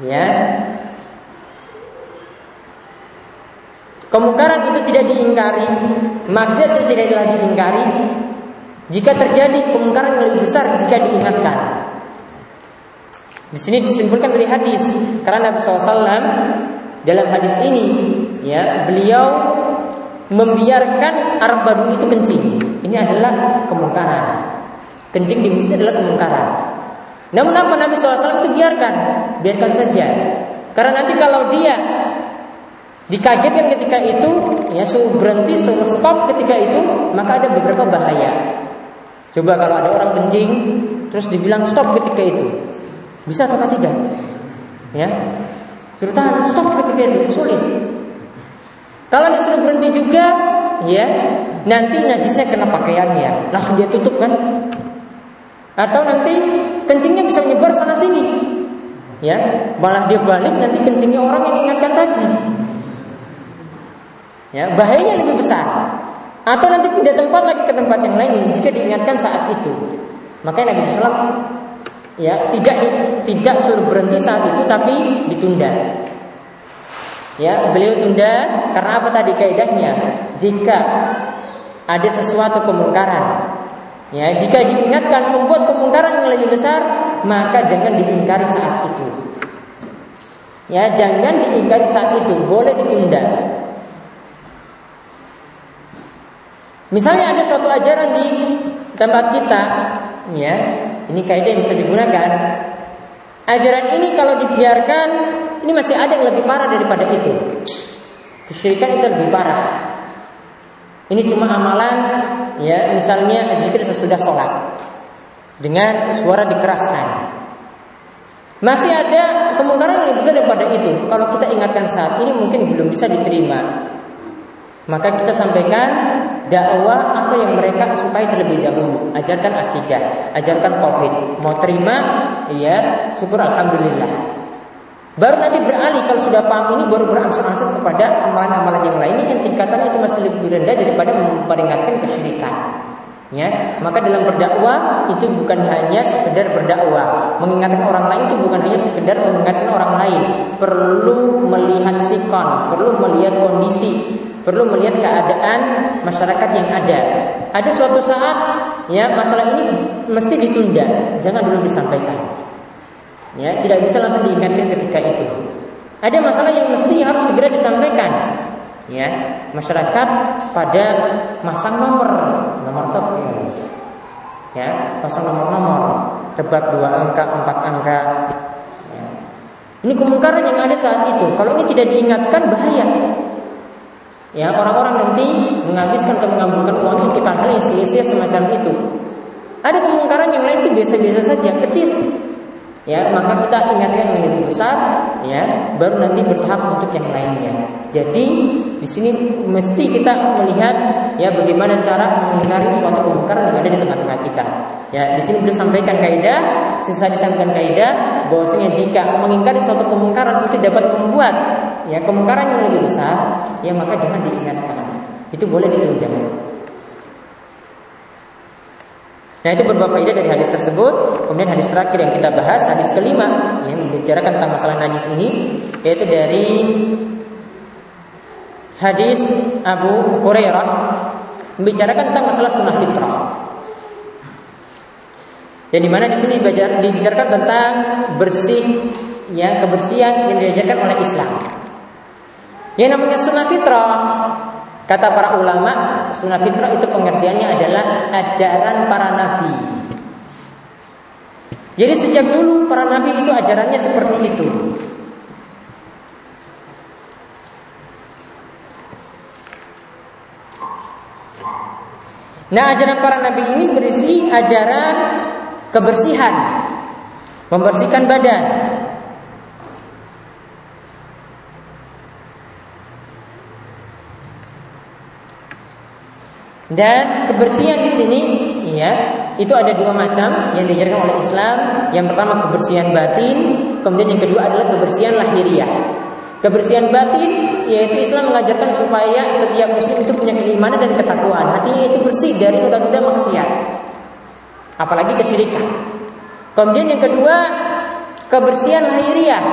Ya. Kemungkaran itu tidak diingkari, maksiat itu tidaklah diingkari jika terjadi kemungkaran yang lebih besar jika diingatkan. Di sini disimpulkan dari hadis karena Nabi SAW dalam hadis ini ya beliau membiarkan Arab itu kencing. Ini adalah kemungkaran. Kencing di masjid adalah kemungkaran. Namun apa Nabi SAW itu biarkan, biarkan saja. Karena nanti kalau dia dikagetkan ketika itu, ya suruh berhenti, suruh stop ketika itu, maka ada beberapa bahaya. Coba kalau ada orang kencing, terus dibilang stop ketika itu, bisa atau tidak? Ya, Suruh stop ketika itu sulit. Kalau disuruh berhenti juga, ya nanti najisnya kena pakaiannya, langsung dia tutup kan? Atau nanti kencingnya bisa menyebar sana sini, ya malah dia balik nanti kencingnya orang yang ingatkan tadi. Ya bahayanya lebih besar. Atau nanti pindah tempat lagi ke tempat yang lain jika diingatkan saat itu. Makanya Nabi SAW ya tidak tidak suruh berhenti saat itu tapi ditunda. Ya beliau tunda karena apa tadi kaidahnya? Jika ada sesuatu kemungkaran. Ya jika diingatkan membuat kemungkaran yang lebih besar maka jangan diingkari saat itu. Ya jangan diingkari saat itu boleh ditunda. Misalnya ada suatu ajaran di tempat kita ya ini kaidah yang bisa digunakan. Ajaran ini kalau dibiarkan, ini masih ada yang lebih parah daripada itu. Kesyirikan itu lebih parah. Ini cuma amalan, ya misalnya zikir sesudah sholat dengan suara dikeraskan. Masih ada kemungkinan yang besar daripada itu. Kalau kita ingatkan saat ini mungkin belum bisa diterima. Maka kita sampaikan dakwah apa yang mereka sukai terlebih dahulu. Ajarkan akidah, ajarkan tauhid. Mau terima, ya syukur alhamdulillah. Baru nanti beralih kalau sudah paham ini baru berangsur-angsur kepada amalan-amalan yang lainnya yang tingkatannya itu masih lebih rendah daripada memperingatkan kesyirikan. Ya, maka dalam berdakwah itu bukan hanya sekedar berdakwah. Mengingatkan orang lain itu bukan hanya sekedar mengingatkan orang lain. Perlu melihat sikon, perlu melihat kondisi, perlu melihat keadaan masyarakat yang ada. Ada suatu saat ya masalah ini mesti ditunda, jangan dulu disampaikan. Ya, tidak bisa langsung diingatkan ketika itu. Ada masalah yang mesti harus segera disampaikan. ya masyarakat pada masang nomor nomor telepon ya pasang nomor-nomor tebak dua angka empat angka ya. ini kemungkaran yang ada saat itu kalau ini tidak diingatkan bahaya ya orang-orang nanti menghabiskan atau mengambulkan uang kita hal yang sia-sia semacam itu. Ada kemungkaran yang lain itu biasa-biasa saja kecil. Ya maka kita ingatkan yang lebih besar ya baru nanti bertahap untuk yang lainnya. Jadi di sini mesti kita melihat ya bagaimana cara mengingkari suatu kemungkaran yang ada di tengah-tengah kita. Ya di sini beliau sampaikan kaidah sisa disampaikan kaidah bahwasanya jika mengingkari suatu kemungkaran itu dapat membuat ya kemungkaran yang lebih besar ya maka jangan diingatkan itu boleh ditunda Nah itu beberapa faedah dari hadis tersebut. Kemudian hadis terakhir yang kita bahas, hadis kelima yang membicarakan tentang masalah najis ini, yaitu dari hadis Abu Hurairah membicarakan tentang masalah sunnah fitrah. Yang di mana di sini dibicarakan tentang bersih, ya kebersihan yang diajarkan oleh Islam. Yang namanya sunnah fitrah Kata para ulama, sunnah fitrah itu pengertiannya adalah ajaran para nabi. Jadi sejak dulu para nabi itu ajarannya seperti itu. Nah ajaran para nabi ini berisi ajaran kebersihan Membersihkan badan Dan kebersihan di sini ya, itu ada dua macam yang diajarkan oleh Islam. Yang pertama kebersihan batin, kemudian yang kedua adalah kebersihan lahiriah. Kebersihan batin yaitu Islam mengajarkan supaya setiap muslim itu punya keimanan dan ketakwaan. Hatinya itu bersih dari noda-noda maksiat. Apalagi kesyirikan. Kemudian yang kedua, kebersihan lahiriah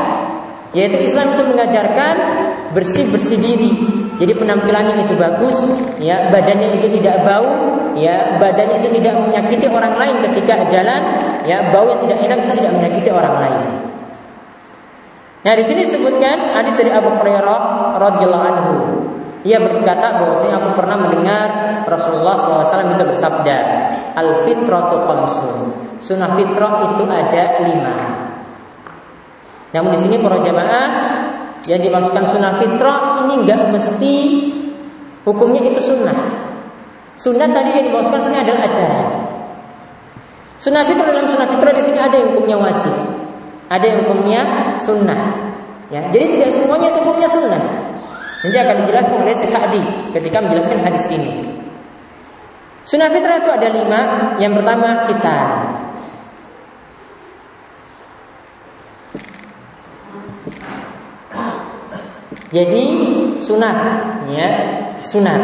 yaitu Islam itu mengajarkan bersih-bersih diri. Jadi penampilannya itu bagus, ya, badannya itu tidak bau, ya, badannya itu tidak menyakiti orang lain ketika jalan, ya, bau yang tidak enak itu tidak menyakiti orang lain. Nah, di sini disebutkan hadis dari Abu Hurairah radhiyallahu anhu. Ia berkata bahwasanya aku pernah mendengar Rasulullah SAW itu bersabda, Al fitratu khamsun. Sunnah fitrah itu ada lima. Namun di sini para jamaah yang dimasukkan sunnah fitrah ini nggak mesti hukumnya itu sunnah. Sunnah tadi yang dimasukkan sini adalah ajaran. Sunnah fitrah dalam sunnah fitrah di sini ada yang hukumnya wajib, ada yang hukumnya sunnah. Ya, jadi tidak semuanya itu hukumnya sunnah. Nanti akan dijelaskan oleh Syekh ketika menjelaskan hadis ini. Sunnah fitrah itu ada lima. Yang pertama khitan. Jadi sunat, ya sunat.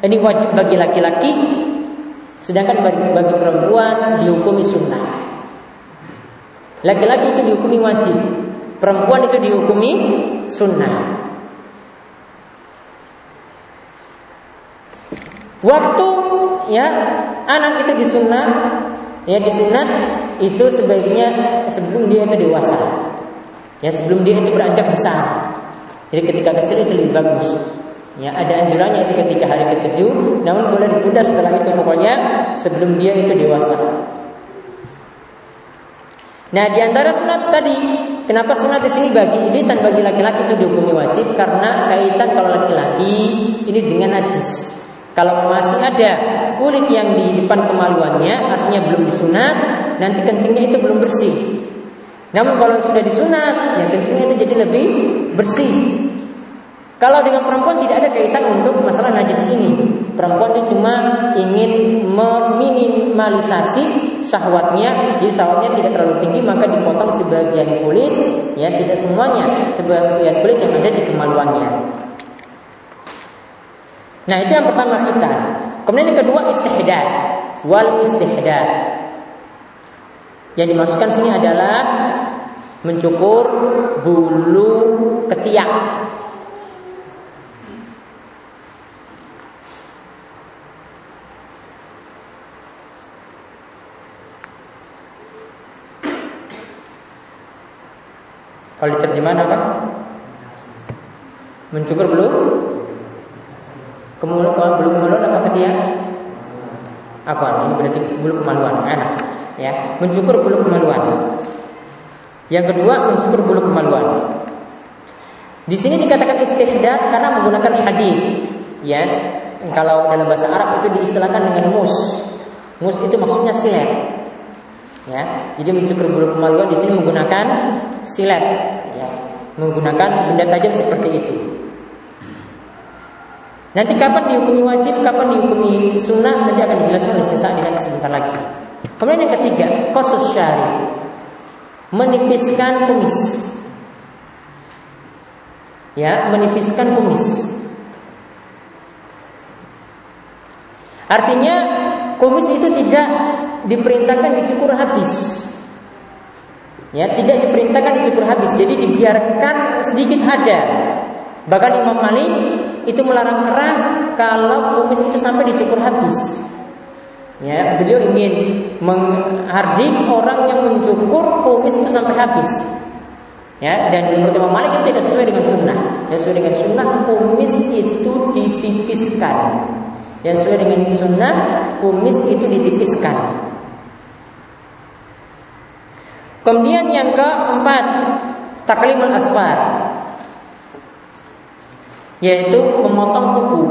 Ini wajib bagi laki-laki, sedangkan bagi, perempuan dihukumi sunnah. Laki-laki itu dihukumi wajib, perempuan itu dihukumi sunnah. Waktu ya anak itu disunat, ya disunat itu sebaiknya sebelum dia itu dewasa, ya sebelum dia itu beranjak besar. Jadi ketika kecil itu lebih bagus. Ya, ada anjurannya itu ketika hari ketujuh, namun boleh ditunda setelah itu pokoknya sebelum dia itu dewasa. Nah, di antara sunat tadi, kenapa sunat di sini bagi ini dan bagi laki-laki itu dihukumi wajib karena kaitan kalau laki-laki ini dengan najis. Kalau masih ada kulit yang di depan kemaluannya, artinya belum disunat, nanti kencingnya itu belum bersih. Namun kalau sudah disunat, ya kencingnya itu jadi lebih bersih. Kalau dengan perempuan tidak ada kaitan untuk masalah najis ini. Perempuan itu cuma ingin meminimalisasi syahwatnya, jadi syahwatnya tidak terlalu tinggi maka dipotong sebagian kulit, ya tidak semuanya, sebagian kulit yang ada di kemaluannya. Nah itu yang pertama kita. Kemudian yang kedua istihdad, wal istihdad. Yang dimasukkan sini adalah mencukur bulu ketiak Kalau diterjemahkan apa? Mencukur bulu Kemudian kalau bulu kemaluan apa ketiak? Apa? Ini berarti bulu kemaluan. Enak. Ya, mencukur bulu kemaluan. Yang kedua, mencukur bulu kemaluan. Di sini dikatakan istihdad karena menggunakan hadis. Ya, kalau dalam bahasa Arab itu diistilahkan dengan mus. Mus itu maksudnya silet. Ya, jadi mencukur bulu kemaluan di sini menggunakan silet. Ya, menggunakan benda tajam seperti itu. Nanti kapan dihukumi wajib, kapan dihukumi sunnah nanti akan dijelaskan oleh sesaat dengan sebentar lagi. Kemudian yang ketiga, kosus syari, menipiskan kumis. Ya, menipiskan kumis. Artinya kumis itu tidak diperintahkan dicukur habis. Ya, tidak diperintahkan dicukur habis. Jadi dibiarkan sedikit ada. Bahkan Imam Malik itu melarang keras kalau kumis itu sampai dicukur habis. Ya, beliau ingin menghardik orang yang mencukur kumis itu sampai habis. Ya, dan menurut Imam Malik itu tidak sesuai dengan sunnah. Yang sesuai dengan sunnah kumis itu ditipiskan. Yang sesuai dengan sunnah kumis itu ditipiskan. Kemudian yang keempat, taklimul asfar yaitu memotong kuku.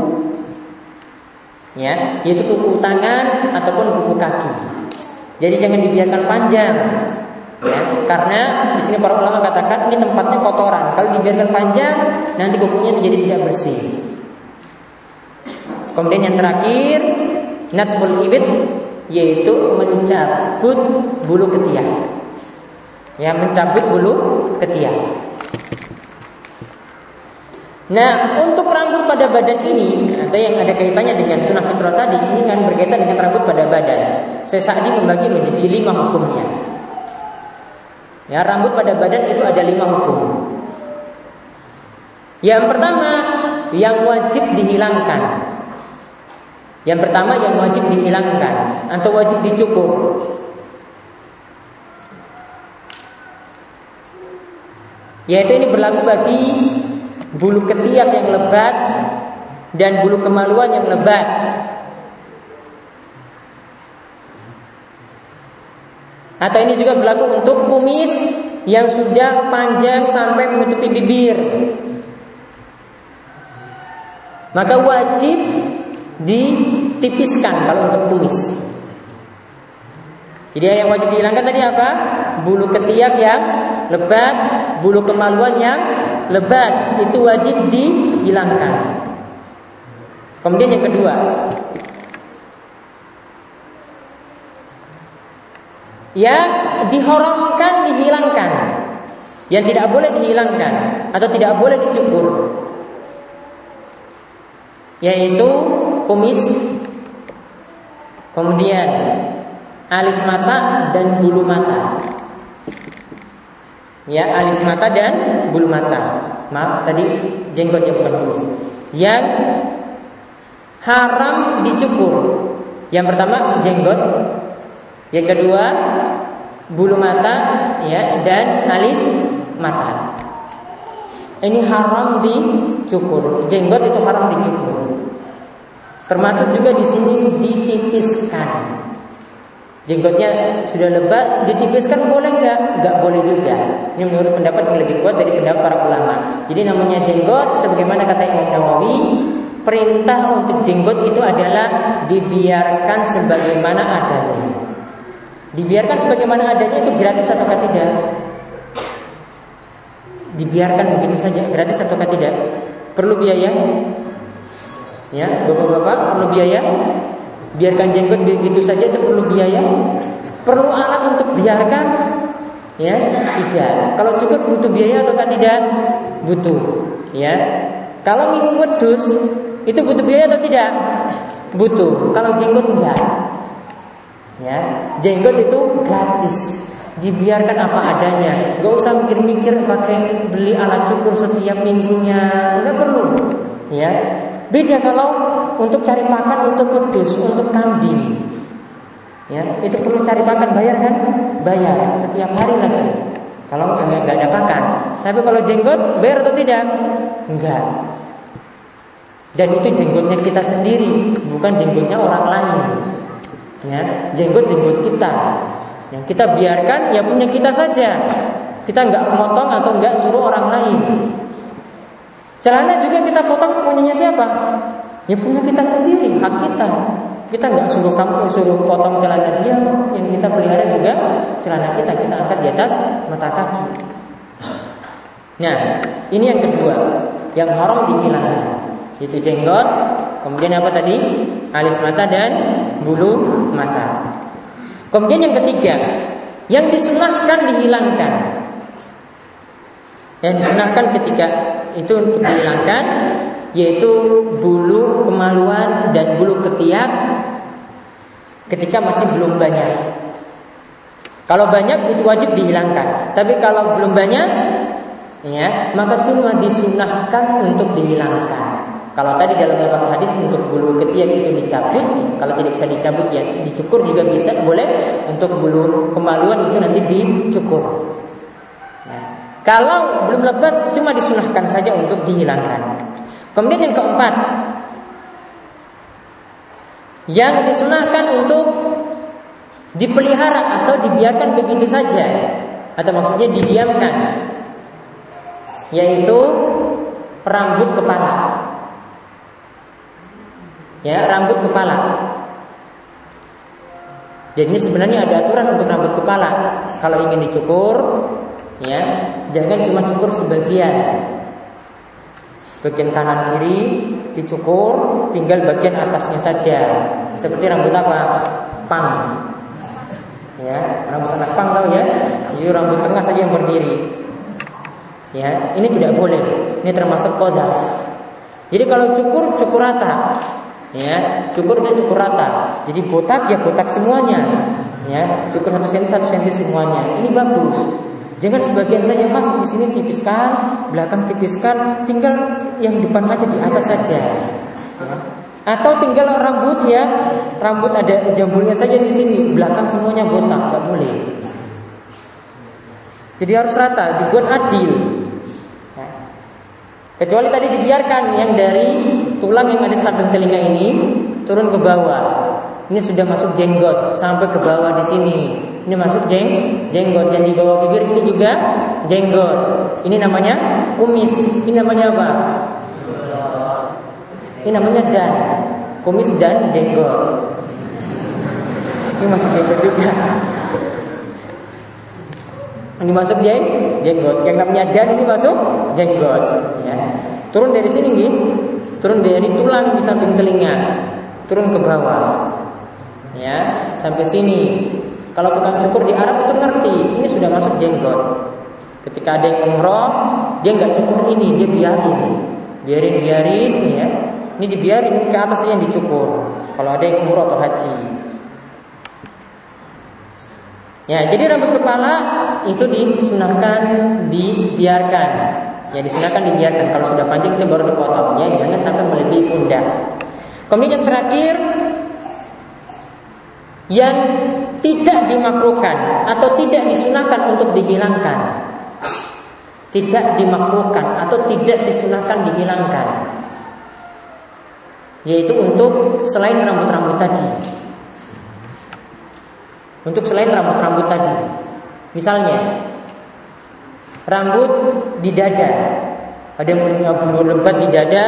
Ya yaitu kuku tangan ataupun kuku kaki. Jadi jangan dibiarkan panjang. Ya karena di sini para ulama katakan ini tempatnya kotoran. Kalau dibiarkan panjang nanti kukunya jadi tidak bersih. Kemudian yang terakhir natful ibit yaitu mencabut bulu ketiak ya mencabut bulu ketiak Nah, untuk rambut pada badan ini atau yang ada kaitannya dengan sunnah fitrah tadi, ini kan berkaitan dengan rambut pada badan. Saya saat ini membagi menjadi lima hukumnya. Ya, rambut pada badan itu ada lima hukum. Yang pertama, yang wajib dihilangkan. Yang pertama yang wajib dihilangkan atau wajib dicukur. Yaitu ini berlaku bagi bulu ketiak yang lebat dan bulu kemaluan yang lebat. Atau ini juga berlaku untuk kumis yang sudah panjang sampai menutupi bibir. Maka wajib ditipiskan kalau untuk kumis. Jadi yang wajib dihilangkan tadi apa? Bulu ketiak yang lebat, bulu kemaluan yang lebat itu wajib dihilangkan. Kemudian yang kedua, yang diharamkan dihilangkan, yang tidak boleh dihilangkan atau tidak boleh dicukur, yaitu kumis, kemudian alis mata dan bulu mata. Ya, alis mata dan bulu mata. Maaf tadi jenggot yang bukan kumis. Yang haram dicukur. Yang pertama jenggot, yang kedua bulu mata ya dan alis mata. Ini haram dicukur. Jenggot itu haram dicukur. Termasuk juga di sini ditipiskan. Jenggotnya sudah lebat, ditipiskan boleh nggak? Nggak boleh juga. Ini menurut pendapat yang lebih kuat dari pendapat para ulama. Jadi namanya jenggot, sebagaimana kata Imam Nawawi, perintah untuk jenggot itu adalah dibiarkan sebagaimana adanya. Dibiarkan sebagaimana adanya itu gratis atau tidak? Dibiarkan begitu saja, gratis atau tidak? Perlu biaya? Ya, bapak-bapak perlu biaya? Biarkan jenggot begitu saja itu perlu biaya? Perlu alat untuk biarkan? Ya, tidak. Kalau cukup butuh biaya atau tidak? Butuh. Ya. Kalau minum wedus itu butuh biaya atau tidak? Butuh. Kalau jenggot enggak. Ya, jenggot itu gratis. Dibiarkan apa adanya, Gak usah mikir-mikir pakai beli alat cukur setiap minggunya, nggak perlu. Ya, Beda kalau untuk cari makan untuk kudus, untuk kambing. Ya, itu perlu cari makan bayar kan? Bayar setiap hari lagi. Kalau nggak ada makan. Tapi kalau jenggot bayar atau tidak? Enggak. Dan itu jenggotnya kita sendiri, bukan jenggotnya orang lain. Ya, jenggot jenggot kita. Yang kita biarkan ya punya kita saja. Kita nggak motong atau nggak suruh orang lain. Celana juga kita potong punyanya siapa? Ya punya kita sendiri, hak kita. Kita nggak suruh kamu suruh potong celana dia, yang kita pelihara juga celana kita kita angkat di atas mata kaki. Nah, ini yang kedua, yang haram dihilangkan. Itu jenggot, kemudian apa tadi? Alis mata dan bulu mata. Kemudian yang ketiga, yang disunahkan dihilangkan. Yang disunahkan ketika itu untuk dihilangkan yaitu bulu kemaluan dan bulu ketiak ketika masih belum banyak. Kalau banyak itu wajib dihilangkan. Tapi kalau belum banyak, ya maka cuma disunahkan untuk dihilangkan. Kalau tadi dalam lafaz hadis untuk bulu ketiak itu dicabut, kalau tidak bisa dicabut ya dicukur juga bisa, boleh. Untuk bulu kemaluan itu nanti dicukur. Kalau belum lebat, cuma disunahkan saja untuk dihilangkan. Kemudian yang keempat, yang disunahkan untuk dipelihara atau dibiarkan begitu saja, atau maksudnya didiamkan, yaitu rambut kepala. Ya, rambut kepala. Dan ini sebenarnya ada aturan untuk rambut kepala. Kalau ingin dicukur, ya, jangan cuma cukur sebagian, Bagian kanan kiri dicukur, tinggal bagian atasnya saja. Seperti rambut apa? Pang. Ya, rambut anak pang tahu ya? Jadi rambut tengah saja yang berdiri. Ya, ini tidak boleh. Ini termasuk kodas. Jadi kalau cukur cukur rata. Ya, cukur itu cukur rata. Jadi botak ya botak semuanya. Ya, cukur satu senti satu senti semuanya. Ini bagus. Jangan sebagian saja mas di sini tipiskan, belakang tipiskan, tinggal yang depan aja di atas saja. Atau tinggal rambut ya, rambut ada jambulnya saja di sini, belakang semuanya botak, nggak boleh. Jadi harus rata, dibuat adil. Kecuali tadi dibiarkan yang dari tulang yang ada di samping telinga ini turun ke bawah. Ini sudah masuk jenggot sampai ke bawah di sini. Ini masuk jeng jenggot yang di bawah bibir ini juga jenggot. Ini namanya kumis. Ini namanya apa? Ini namanya dan. Kumis dan jenggot. Ini masuk jenggot juga. Ini masuk jeng jenggot. Yang namanya dan ini masuk jenggot. Ya. Turun dari sini gitu. Turun dari tulang di samping telinga. Turun ke bawah. Ya, sampai sini kalau tukang cukur di Arab itu ngerti, ini sudah masuk jenggot. Ketika ada yang umroh, dia nggak cukur ini, dia biarin, biarin, biarin, ya. Ini dibiarin ke atas yang dicukur. Kalau ada yang umroh atau haji. Ya, jadi rambut kepala itu disunahkan dibiarkan. Ya, disunahkan dibiarkan. Kalau sudah panjang itu baru dipotong. Ya, jangan sampai melebihi pundak. Kemudian yang terakhir yang tidak dimakruhkan atau tidak disunahkan untuk dihilangkan. Tidak dimakruhkan atau tidak disunahkan dihilangkan. Yaitu untuk selain rambut-rambut tadi. Untuk selain rambut-rambut tadi. Misalnya rambut di dada. Ada yang punya bulu lebat di dada,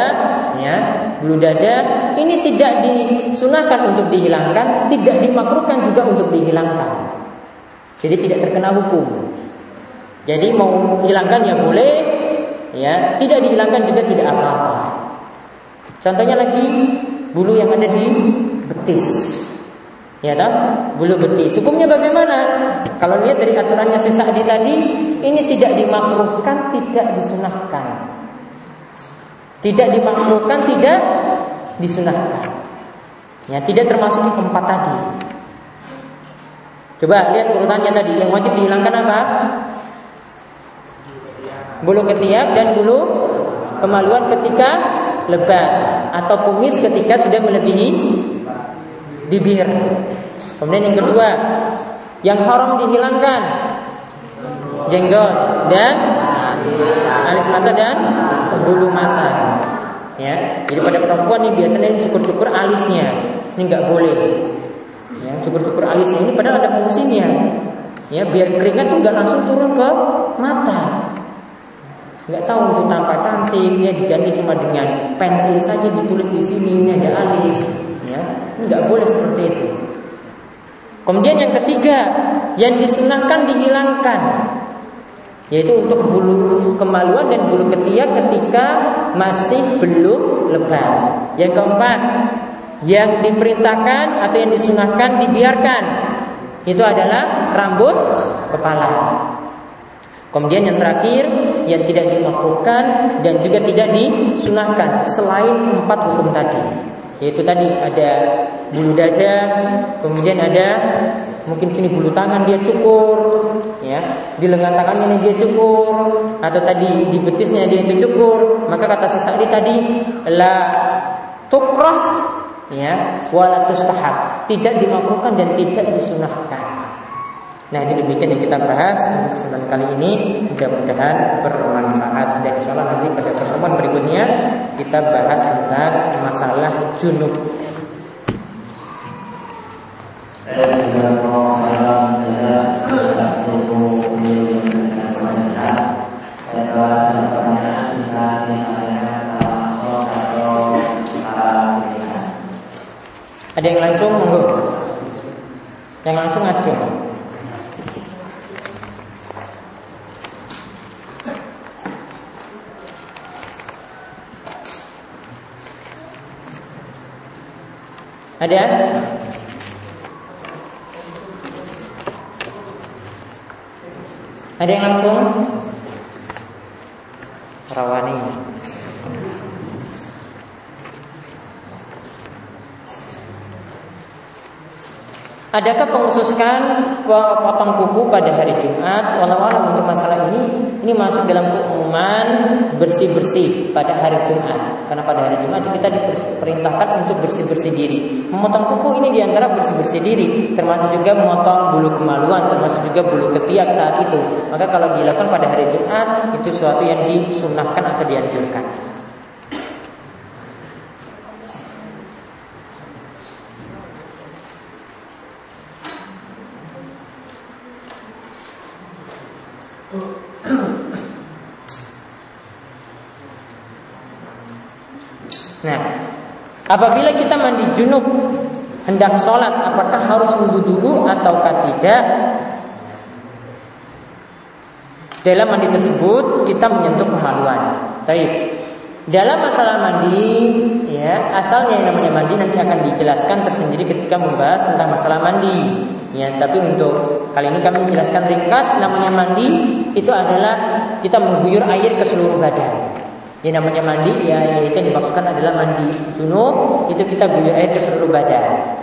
ya, bulu dada ini tidak disunahkan untuk dihilangkan, tidak dimakruhkan juga untuk dihilangkan. Jadi tidak terkena hukum. Jadi mau hilangkan ya boleh, ya, tidak dihilangkan juga tidak apa-apa. Contohnya lagi bulu yang ada di betis. Ya tak? Bulu betis. Hukumnya bagaimana? Kalau lihat dari aturannya sesak di tadi, ini tidak dimakruhkan, tidak disunahkan. Tidak dimakruhkan, tidak disunahkan. Ya, tidak termasuk empat tadi. Coba lihat urutannya tadi. Yang wajib dihilangkan apa? Bulu ketiak dan bulu kemaluan ketika lebat atau kumis ketika sudah melebihi bibir. Kemudian yang kedua, yang haram dihilangkan jenggot dan alis mata dan bulu mata. Ya, jadi pada perempuan nih biasanya cukur-cukur alisnya, ini nggak boleh. Ya, cukur-cukur alisnya ini padahal ada fungsinya. Ya, biar keringat tuh nggak langsung turun ke mata. Nggak tahu untuk tampak cantik, ya diganti cuma dengan pensil saja ditulis di sini ini ada alis. Ya, nggak boleh seperti itu. Kemudian yang ketiga, yang disunahkan dihilangkan yaitu untuk bulu kemaluan dan bulu ketiak ketika masih belum lebat. Yang keempat, yang diperintahkan atau yang disunahkan dibiarkan itu adalah rambut kepala. Kemudian yang terakhir yang tidak dimakruhkan dan juga tidak disunahkan selain empat hukum tadi. Yaitu tadi ada bulu dada, kemudian ada mungkin sini bulu tangan dia cukur, ya, di lengan tangannya dia cukur, atau tadi di betisnya dia itu cukur, maka kata sesali tadi la tukrah ya wala tustahab, tidak dimakruhkan dan tidak disunahkan. Nah ini demikian yang kita bahas untuk kesempatan kali ini. Mudah-mudahan bermanfaat. Dan insya Allah nanti pada pertemuan berikutnya Kita bahas tentang masalah junub Ada yang langsung monggo. Yang langsung ngajung. Ada? Ada yang langsung? Rawani. Adakah pengkhususkan potong kuku pada hari Jumat? Walau untuk masalah ini, ini masuk dalam keumuman bersih-bersih pada hari Jumat. Karena pada hari Jumat kita diperintahkan untuk bersih-bersih diri. Memotong kuku ini di antara bersih-bersih diri, termasuk juga memotong bulu kemaluan, termasuk juga bulu ketiak saat itu. Maka kalau dilakukan pada hari Jumat, itu suatu yang disunahkan atau dianjurkan. Nah, apabila kita mandi junub hendak sholat, apakah harus wudhu dulu ataukah tidak? Dalam mandi tersebut kita menyentuh kemaluan. Baik. Dalam masalah mandi, ya asalnya yang namanya mandi nanti akan dijelaskan tersendiri ketika membahas tentang masalah mandi. Ya, tapi untuk kali ini kami jelaskan ringkas. Namanya mandi itu adalah kita mengguyur air ke seluruh badan. Yang namanya mandi ya itu yang dimaksudkan adalah mandi junub itu kita guyur air ke seluruh badan.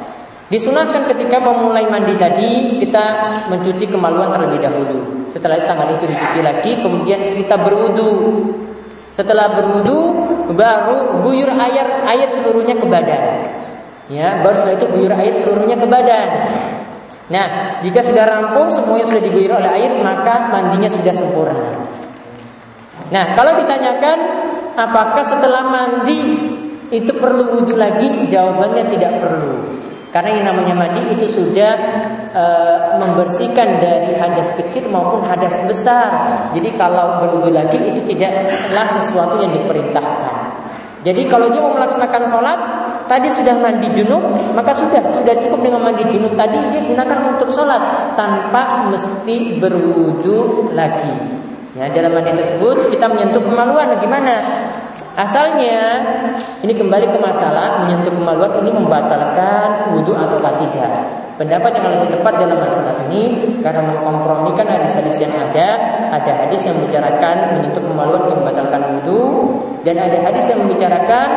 Disunahkan ketika memulai mandi tadi kita mencuci kemaluan terlebih dahulu. Setelah itu tangan itu dicuci lagi, kemudian kita berwudu. Setelah berwudu baru guyur air air seluruhnya ke badan. Ya, baru setelah itu guyur air seluruhnya ke badan. Nah, jika sudah rampung semuanya sudah diguyur oleh air, maka mandinya sudah sempurna. Nah, kalau ditanyakan apakah setelah mandi itu perlu wudhu lagi? Jawabannya tidak perlu. Karena yang namanya mandi itu sudah e, membersihkan dari hadas kecil maupun hadas besar. Jadi kalau berwudhu lagi itu tidaklah sesuatu yang diperintahkan. Jadi kalau dia mau melaksanakan sholat tadi sudah mandi junub maka sudah sudah cukup dengan mandi junub tadi dia gunakan untuk sholat tanpa mesti berwudhu lagi. Ya, dalam mandi tersebut kita menyentuh kemaluan bagaimana? Asalnya ini kembali ke masalah menyentuh kemaluan ini membatalkan wudhu atau tidak. Pendapat yang lebih tepat dalam masalah ini karena mengkompromikan hadis-hadis yang ada, ada hadis yang membicarakan menyentuh kemaluan itu membatalkan wudhu dan ada hadis yang membicarakan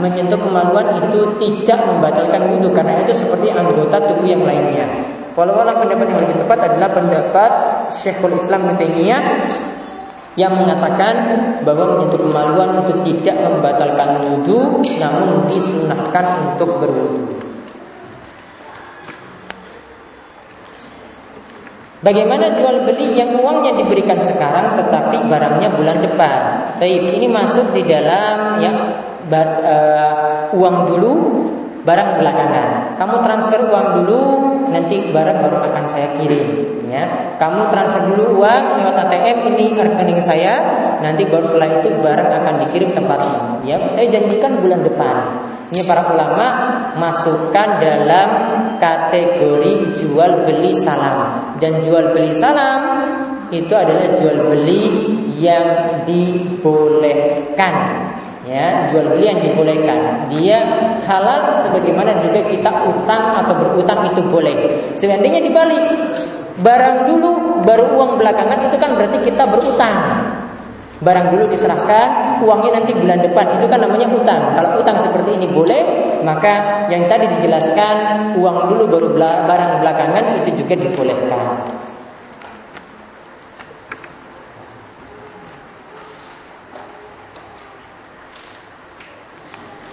menyentuh kemaluan itu tidak membatalkan wudhu karena itu seperti anggota tubuh yang lainnya. Walau pendapat yang lebih tepat adalah pendapat Syekhul Islam Ibnu yang mengatakan bahwa menyentuh kemaluan itu tidak membatalkan wudhu namun disunahkan untuk berwudhu. Bagaimana jual beli yang uangnya diberikan sekarang tetapi barangnya bulan depan? Taib ini masuk di dalam ya uh, uang dulu, barang belakangan. Kamu transfer uang dulu, nanti barang baru akan saya kirim. Ya, kamu transfer dulu uang lewat ATM ini rekening saya, nanti baru setelah itu barang akan dikirim tempatnya. Ya, saya janjikan bulan depan. Ini para ulama masukkan dalam kategori jual beli salam dan jual beli salam itu adalah jual beli yang dibolehkan ya jual beli yang dibolehkan. Dia halal sebagaimana juga kita utang atau berutang itu boleh. Seandainya dibalik barang dulu baru uang belakangan itu kan berarti kita berutang. Barang dulu diserahkan uangnya nanti bulan depan. Itu kan namanya utang. Kalau utang seperti ini boleh maka yang tadi dijelaskan uang dulu baru barang belakangan itu juga dibolehkan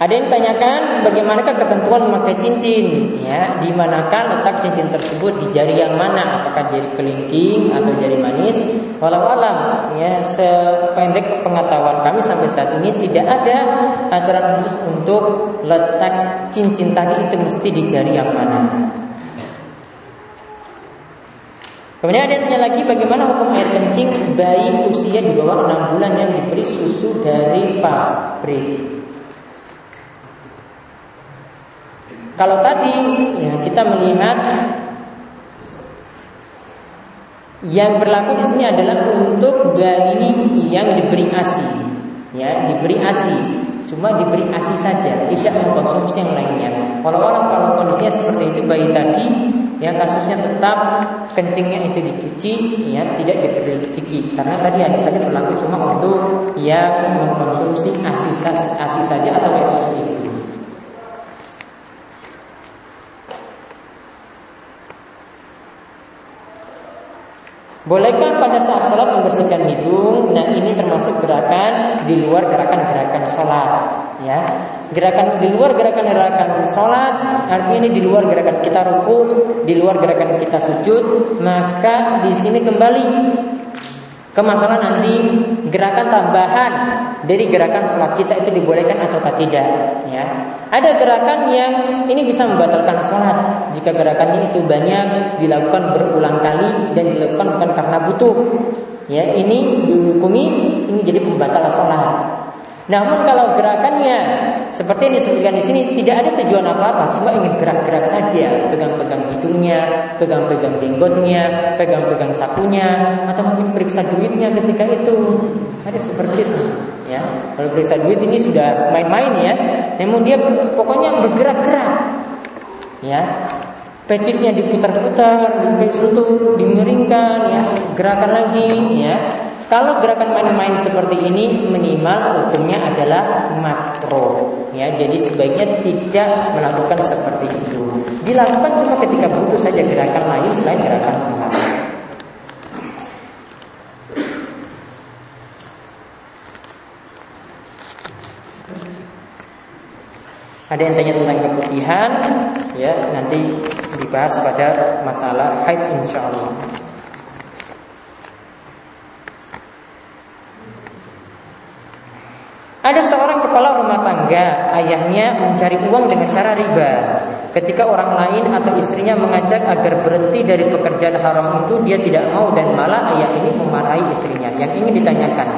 Ada yang tanyakan bagaimanakah ketentuan memakai cincin, ya, di manakah letak cincin tersebut di jari yang mana, apakah jari kelingking atau jari manis? Walau alam, ya, sependek pengetahuan kami sampai saat ini tidak ada aturan khusus untuk letak cincin tadi itu mesti di jari yang mana. Kemudian ada yang tanya lagi bagaimana hukum air kencing bayi usia di bawah 6 bulan yang diberi susu dari pabrik. Kalau tadi ya, kita melihat yang berlaku di sini adalah untuk bayi yang diberi ASI, ya diberi ASI, cuma diberi ASI saja, tidak mengkonsumsi yang lainnya. Kalau orang kalau kondisinya seperti itu bayi tadi, ya kasusnya tetap kencingnya itu dicuci, ya tidak diberi ciki, karena tadi hadis tadi berlaku cuma untuk yang mengkonsumsi ASI, ASI saja atau susu itu. Bolehkah pada saat sholat membersihkan hidung? Nah ini termasuk gerakan di luar gerakan-gerakan sholat ya Gerakan di luar gerakan-gerakan sholat Artinya ini di luar gerakan kita ruku Di luar gerakan kita sujud Maka di sini kembali ke masalah nanti gerakan tambahan dari gerakan sholat kita itu dibolehkan atau tidak ya. Ada gerakan yang ini bisa membatalkan sholat jika gerakannya itu banyak dilakukan berulang kali dan dilakukan bukan karena butuh ya. Ini dihukumi ini jadi pembatal sholat namun kalau gerakannya seperti yang disebutkan di sini tidak ada tujuan apa-apa, cuma ingin gerak-gerak saja, pegang-pegang hidungnya, pegang-pegang jenggotnya, pegang-pegang sakunya, atau mungkin periksa duitnya ketika itu. Ada seperti itu, ya. Kalau periksa duit ini sudah main-main ya. Namun dia pokoknya bergerak-gerak. Ya, pecisnya diputar-putar, disentuh, dimiringkan, ya, gerakan lagi, ya. Kalau gerakan main-main seperti ini minimal hukumnya adalah makro. Ya, jadi sebaiknya tidak melakukan seperti itu. Dilakukan cuma ketika butuh saja gerakan lain selain gerakan sholat. Ada yang tanya tentang keputihan, ya nanti dibahas pada masalah haid insya Allah. Ada seorang kepala rumah tangga, ayahnya mencari uang dengan cara riba. Ketika orang lain atau istrinya mengajak agar berhenti dari pekerjaan haram itu, dia tidak mau dan malah ayah ini memarahi istrinya. Yang ingin ditanyakan,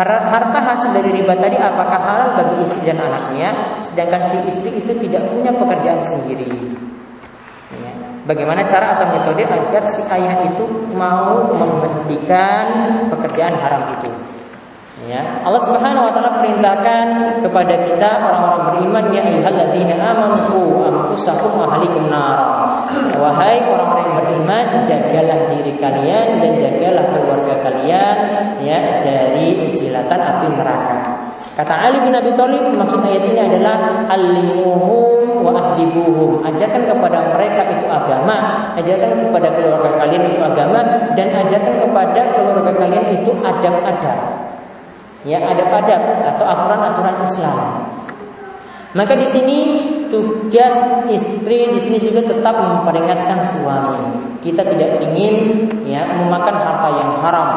harta hasil dari riba tadi apakah halal bagi istri dan anaknya, sedangkan si istri itu tidak punya pekerjaan sendiri. Ya. Bagaimana cara atau metode agar si ayah itu mau menghentikan pekerjaan haram itu? Ya, Allah Subhanahu wa taala perintahkan kepada kita orang-orang beriman ya ayyuhalladzina amanu anfusakum wa ahlikum nar. Wahai orang-orang yang beriman, jagalah diri kalian dan jagalah keluarga kalian ya dari jilatan api neraka. Kata Ali bin Abi Thalib maksud ayat ini adalah alimuhum wa adibuhum. Ajarkan kepada mereka itu agama, ajarkan kepada keluarga kalian itu agama dan ajarkan kepada keluarga kalian itu adab-adab ya ada adab atau aturan-aturan Islam. Maka di sini tugas istri di sini juga tetap memperingatkan suami. Kita tidak ingin ya memakan harta yang haram.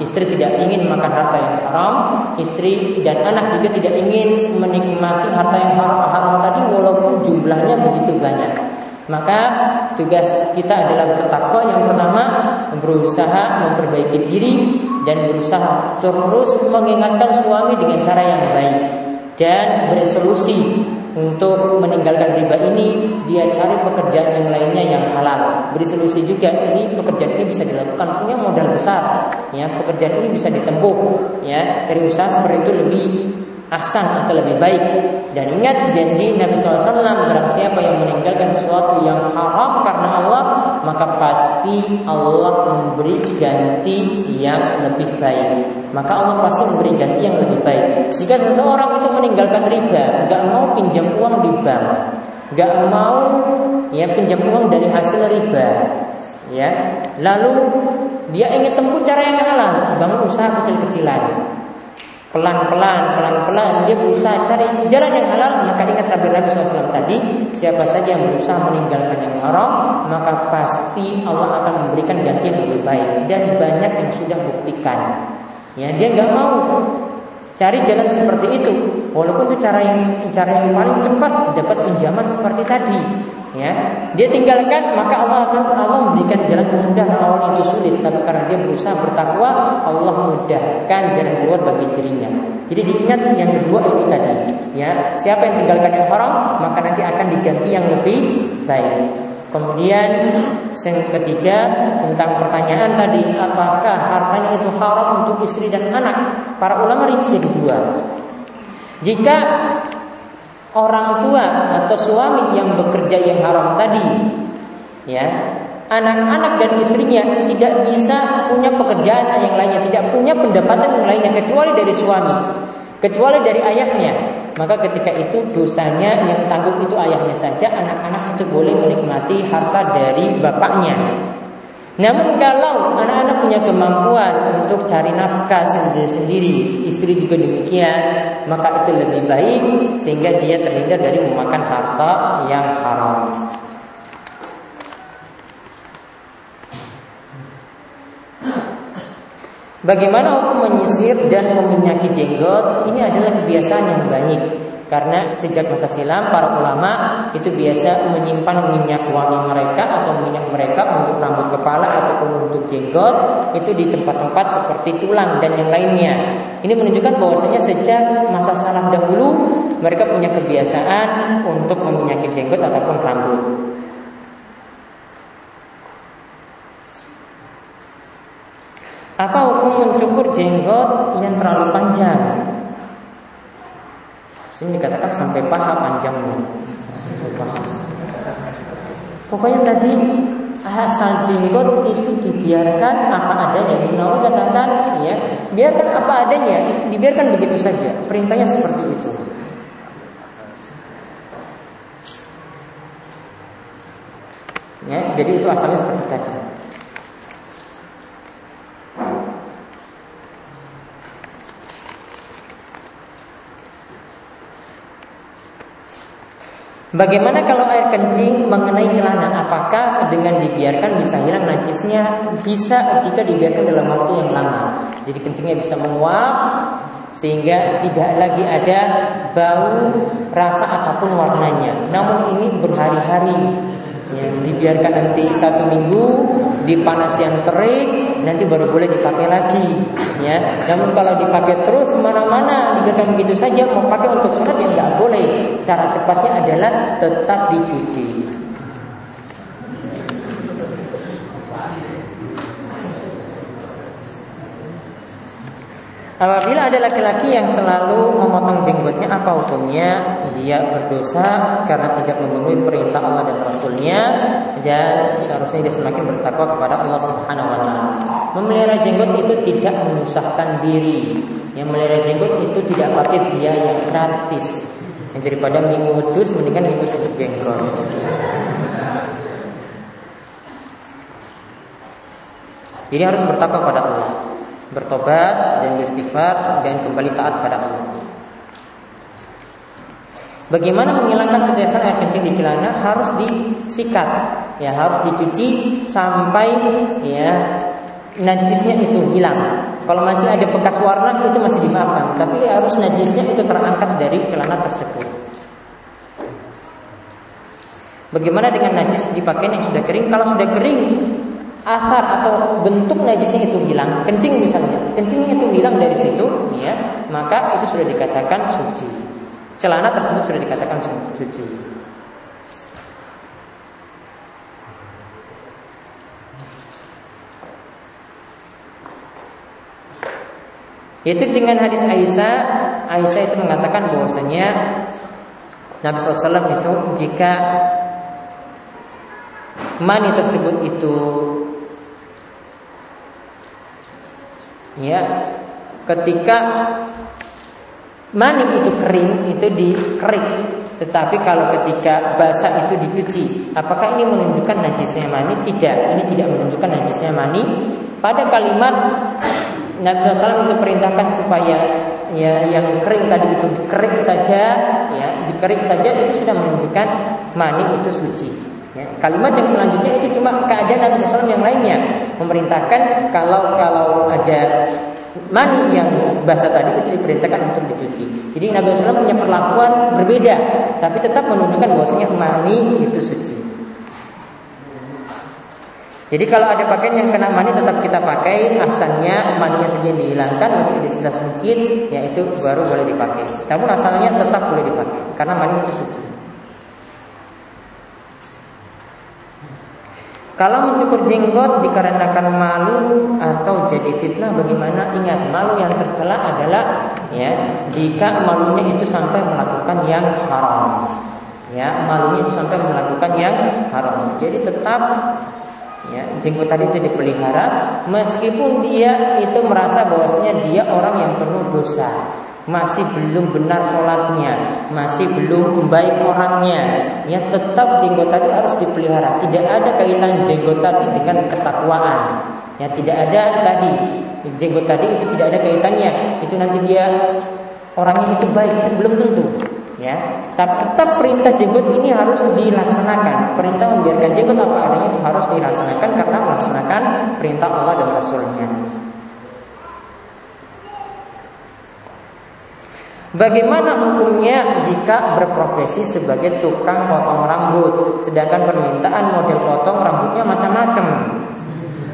Istri tidak ingin makan harta yang haram. Istri dan anak juga tidak ingin menikmati harta yang haram, haram tadi walaupun jumlahnya begitu banyak. Maka tugas kita adalah bertakwa yang pertama berusaha memperbaiki diri dan berusaha terus mengingatkan suami dengan cara yang baik dan beresolusi untuk meninggalkan riba ini. Dia cari pekerjaan yang lainnya yang halal. Beri solusi juga ini pekerjaan ini bisa dilakukan. Punya modal besar ya. Pekerjaan ini bisa ditempuh ya. Cari usaha seperti itu lebih asan atau lebih baik. Dan ingat janji Nabi SAW Barang siapa yang meninggalkan sesuatu yang haram karena Allah Maka pasti Allah memberi ganti yang lebih baik. Maka Allah pasti memberi ganti yang lebih baik. Jika seseorang itu meninggalkan riba Gak mau pinjam uang di bank Gak mau ya pinjam uang dari hasil riba ya. Lalu dia ingin tempuh cara yang halal Bangun usaha kecil-kecilan pelan-pelan, pelan-pelan. Dia berusaha cari jalan yang halal, maka ingat sabda Nabi SAW tadi, siapa saja yang berusaha meninggalkan yang haram, maka pasti Allah akan memberikan ganti yang lebih baik dan banyak yang sudah buktikan. Ya, dia nggak mau cari jalan seperti itu, walaupun itu cara yang cara yang paling cepat dapat pinjaman seperti tadi ya. Dia tinggalkan maka Allah akan Allah memberikan jalan kemudahan awal itu sulit tapi karena dia berusaha bertakwa Allah mudahkan jalan keluar bagi dirinya. Jadi diingat yang kedua ini tadi ya. Siapa yang tinggalkan yang haram maka nanti akan diganti yang lebih baik. Kemudian yang ketiga tentang pertanyaan tadi apakah hartanya itu haram untuk istri dan anak? Para ulama rinci jadi dua jika orang tua atau suami yang bekerja yang haram tadi. Ya. Anak-anak dan istrinya tidak bisa punya pekerjaan yang lainnya tidak punya pendapatan yang lainnya kecuali dari suami kecuali dari ayahnya. Maka ketika itu dosanya yang tanggung itu ayahnya saja anak-anak itu boleh menikmati harta dari bapaknya. Namun kalau anak-anak punya kemampuan untuk cari nafkah sendiri-sendiri, istri juga demikian, maka itu lebih baik sehingga dia terhindar dari memakan harta yang haram. Bagaimana hukum menyisir dan meminyaki jenggot? Ini adalah kebiasaan yang baik. Karena sejak masa silam para ulama itu biasa menyimpan minyak wangi mereka atau minyak mereka untuk rambut kepala ataupun untuk jenggot itu di tempat-tempat seperti tulang dan yang lainnya. Ini menunjukkan bahwasanya sejak masa salam dahulu mereka punya kebiasaan untuk meminyaki jenggot ataupun rambut. Apa hukum mencukur jenggot yang terlalu panjang? Sini dikatakan sampai paha panjangnya. Pokoknya tadi asal jenggot itu dibiarkan apa adanya. Nawawi katakan ya, biarkan apa adanya, dibiarkan begitu saja. Perintahnya seperti itu. Ya, jadi itu asalnya seperti tadi. Bagaimana kalau air kencing mengenai celana? Apakah dengan dibiarkan bisa hilang najisnya? Bisa jika dibiarkan dalam waktu yang lama. Jadi kencingnya bisa menguap sehingga tidak lagi ada bau, rasa ataupun warnanya. Namun ini berhari-hari ya, dibiarkan nanti satu minggu di panas yang terik nanti baru boleh dipakai lagi. Ya namun kalau dipakai terus ke mana-mana dibiarkan begitu saja mau pakai untuk sholat yang nggak boleh. Cara cepatnya adalah tetap dicuci. Apabila ada laki-laki yang selalu memotong jenggotnya apa hukumnya? Dia berdosa karena tidak memenuhi perintah Allah dan Rasulnya dan seharusnya dia semakin bertakwa kepada Allah Subhanahu Wa Taala. Memelihara jenggot itu tidak menyusahkan diri. Yang memelihara jenggot itu tidak pakai biaya gratis. Yang daripada minggu udus mendingan cukup jenggot. Jadi harus bertakwa kepada Allah bertobat dan beristighfar dan kembali taat pada Allah. Bagaimana menghilangkan kebiasaan air kencing di celana harus disikat, ya harus dicuci sampai ya najisnya itu hilang. Kalau masih ada bekas warna itu masih dimaafkan, tapi harus najisnya itu terangkat dari celana tersebut. Bagaimana dengan najis dipakai yang sudah kering? Kalau sudah kering, asar atau bentuk najisnya itu hilang, kencing misalnya, kencingnya itu hilang dari situ, ya, maka itu sudah dikatakan suci celana tersebut sudah dikatakan suci. Yaitu dengan hadis Aisyah, Aisyah itu mengatakan bahwasanya Nabi SAW itu jika mani tersebut itu ya ketika Mani itu kering itu dikerik. Tetapi kalau ketika basah itu dicuci Apakah ini menunjukkan najisnya mani? Tidak, ini tidak menunjukkan najisnya mani. Pada kalimat Nabi SAW itu perintahkan supaya ya yang kering tadi itu dikerik saja ya dikerik saja itu sudah menunjukkan mani itu suci. Ya, kalimat yang selanjutnya itu cuma keadaan Nabi SAW yang lainnya. Memerintahkan kalau kalau ada mani yang basah tadi itu diperintahkan untuk dicuci. Jadi Nabi SAW punya perlakuan berbeda, tapi tetap menunjukkan bahwasanya mani itu suci. Jadi kalau ada pakaian yang kena mani tetap kita pakai asalnya maninya saja dihilangkan masih ada sisa sedikit yaitu baru boleh dipakai. Namun asalnya tetap boleh dipakai karena mani itu suci. Kalau mencukur jenggot dikarenakan malu atau jadi fitnah bagaimana? Ingat, malu yang tercela adalah ya, jika malunya itu sampai melakukan yang haram. Ya, malunya itu sampai melakukan yang haram. Jadi tetap ya, jenggot tadi itu dipelihara meskipun dia itu merasa bahwasanya dia orang yang penuh dosa masih belum benar sholatnya, masih belum baik orangnya, ya tetap jenggot tadi harus dipelihara. Tidak ada kaitan jenggot tadi dengan ketakwaan. Ya tidak ada tadi jenggot tadi itu tidak ada kaitannya. Itu nanti dia orangnya itu baik, itu belum tentu. Ya, tapi tetap perintah jenggot ini harus dilaksanakan. Perintah membiarkan jenggot apa adanya itu harus dilaksanakan karena melaksanakan perintah Allah dan Rasulnya. Bagaimana hukumnya jika berprofesi sebagai tukang potong rambut Sedangkan permintaan model potong rambutnya macam-macam?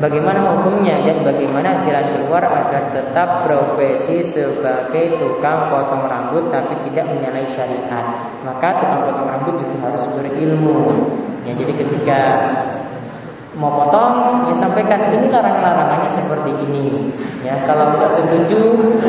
Bagaimana hukumnya dan bagaimana jalan keluar agar tetap profesi sebagai tukang potong rambut tapi tidak menyalahi syariat? Maka tukang potong rambut juga harus berilmu. Ya, Jadi ketika mau potong ya sampaikan ini larangan-larangannya seperti ini. Ya kalau nggak setuju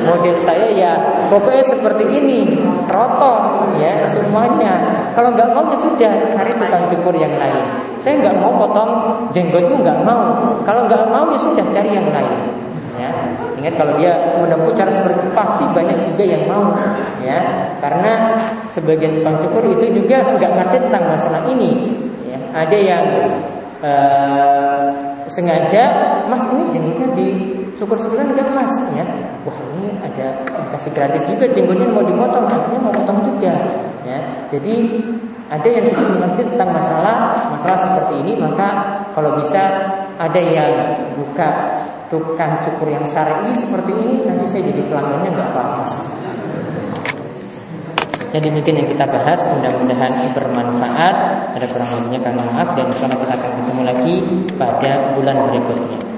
model saya ya pokoknya seperti ini roto ya semuanya. Kalau nggak mau ya sudah cari tukang cukur yang lain. Saya nggak mau potong jenggotmu nggak mau. Kalau nggak mau ya sudah cari yang lain. Ya ingat kalau dia menempuh cara seperti itu pasti banyak juga yang mau. Ya karena sebagian tukang cukur itu juga nggak ngerti tentang masalah ini. Ya ada yang uh, sengaja Mas ini jenggotnya dicukur sebelah enggak Mas? Ya. Wah ini ada kasih gratis juga jenggotnya mau dipotong akhirnya mau potong juga. Ya. Jadi ada yang tidak mengerti tentang masalah masalah seperti ini maka kalau bisa ada yang buka tukang cukur yang syar'i seperti ini nanti saya jadi pelanggannya nggak apa-apa jadi mungkin yang kita bahas mudah-mudahan bermanfaat. Ada kurang lebihnya kami maaf dan insya kita akan ketemu lagi pada bulan berikutnya.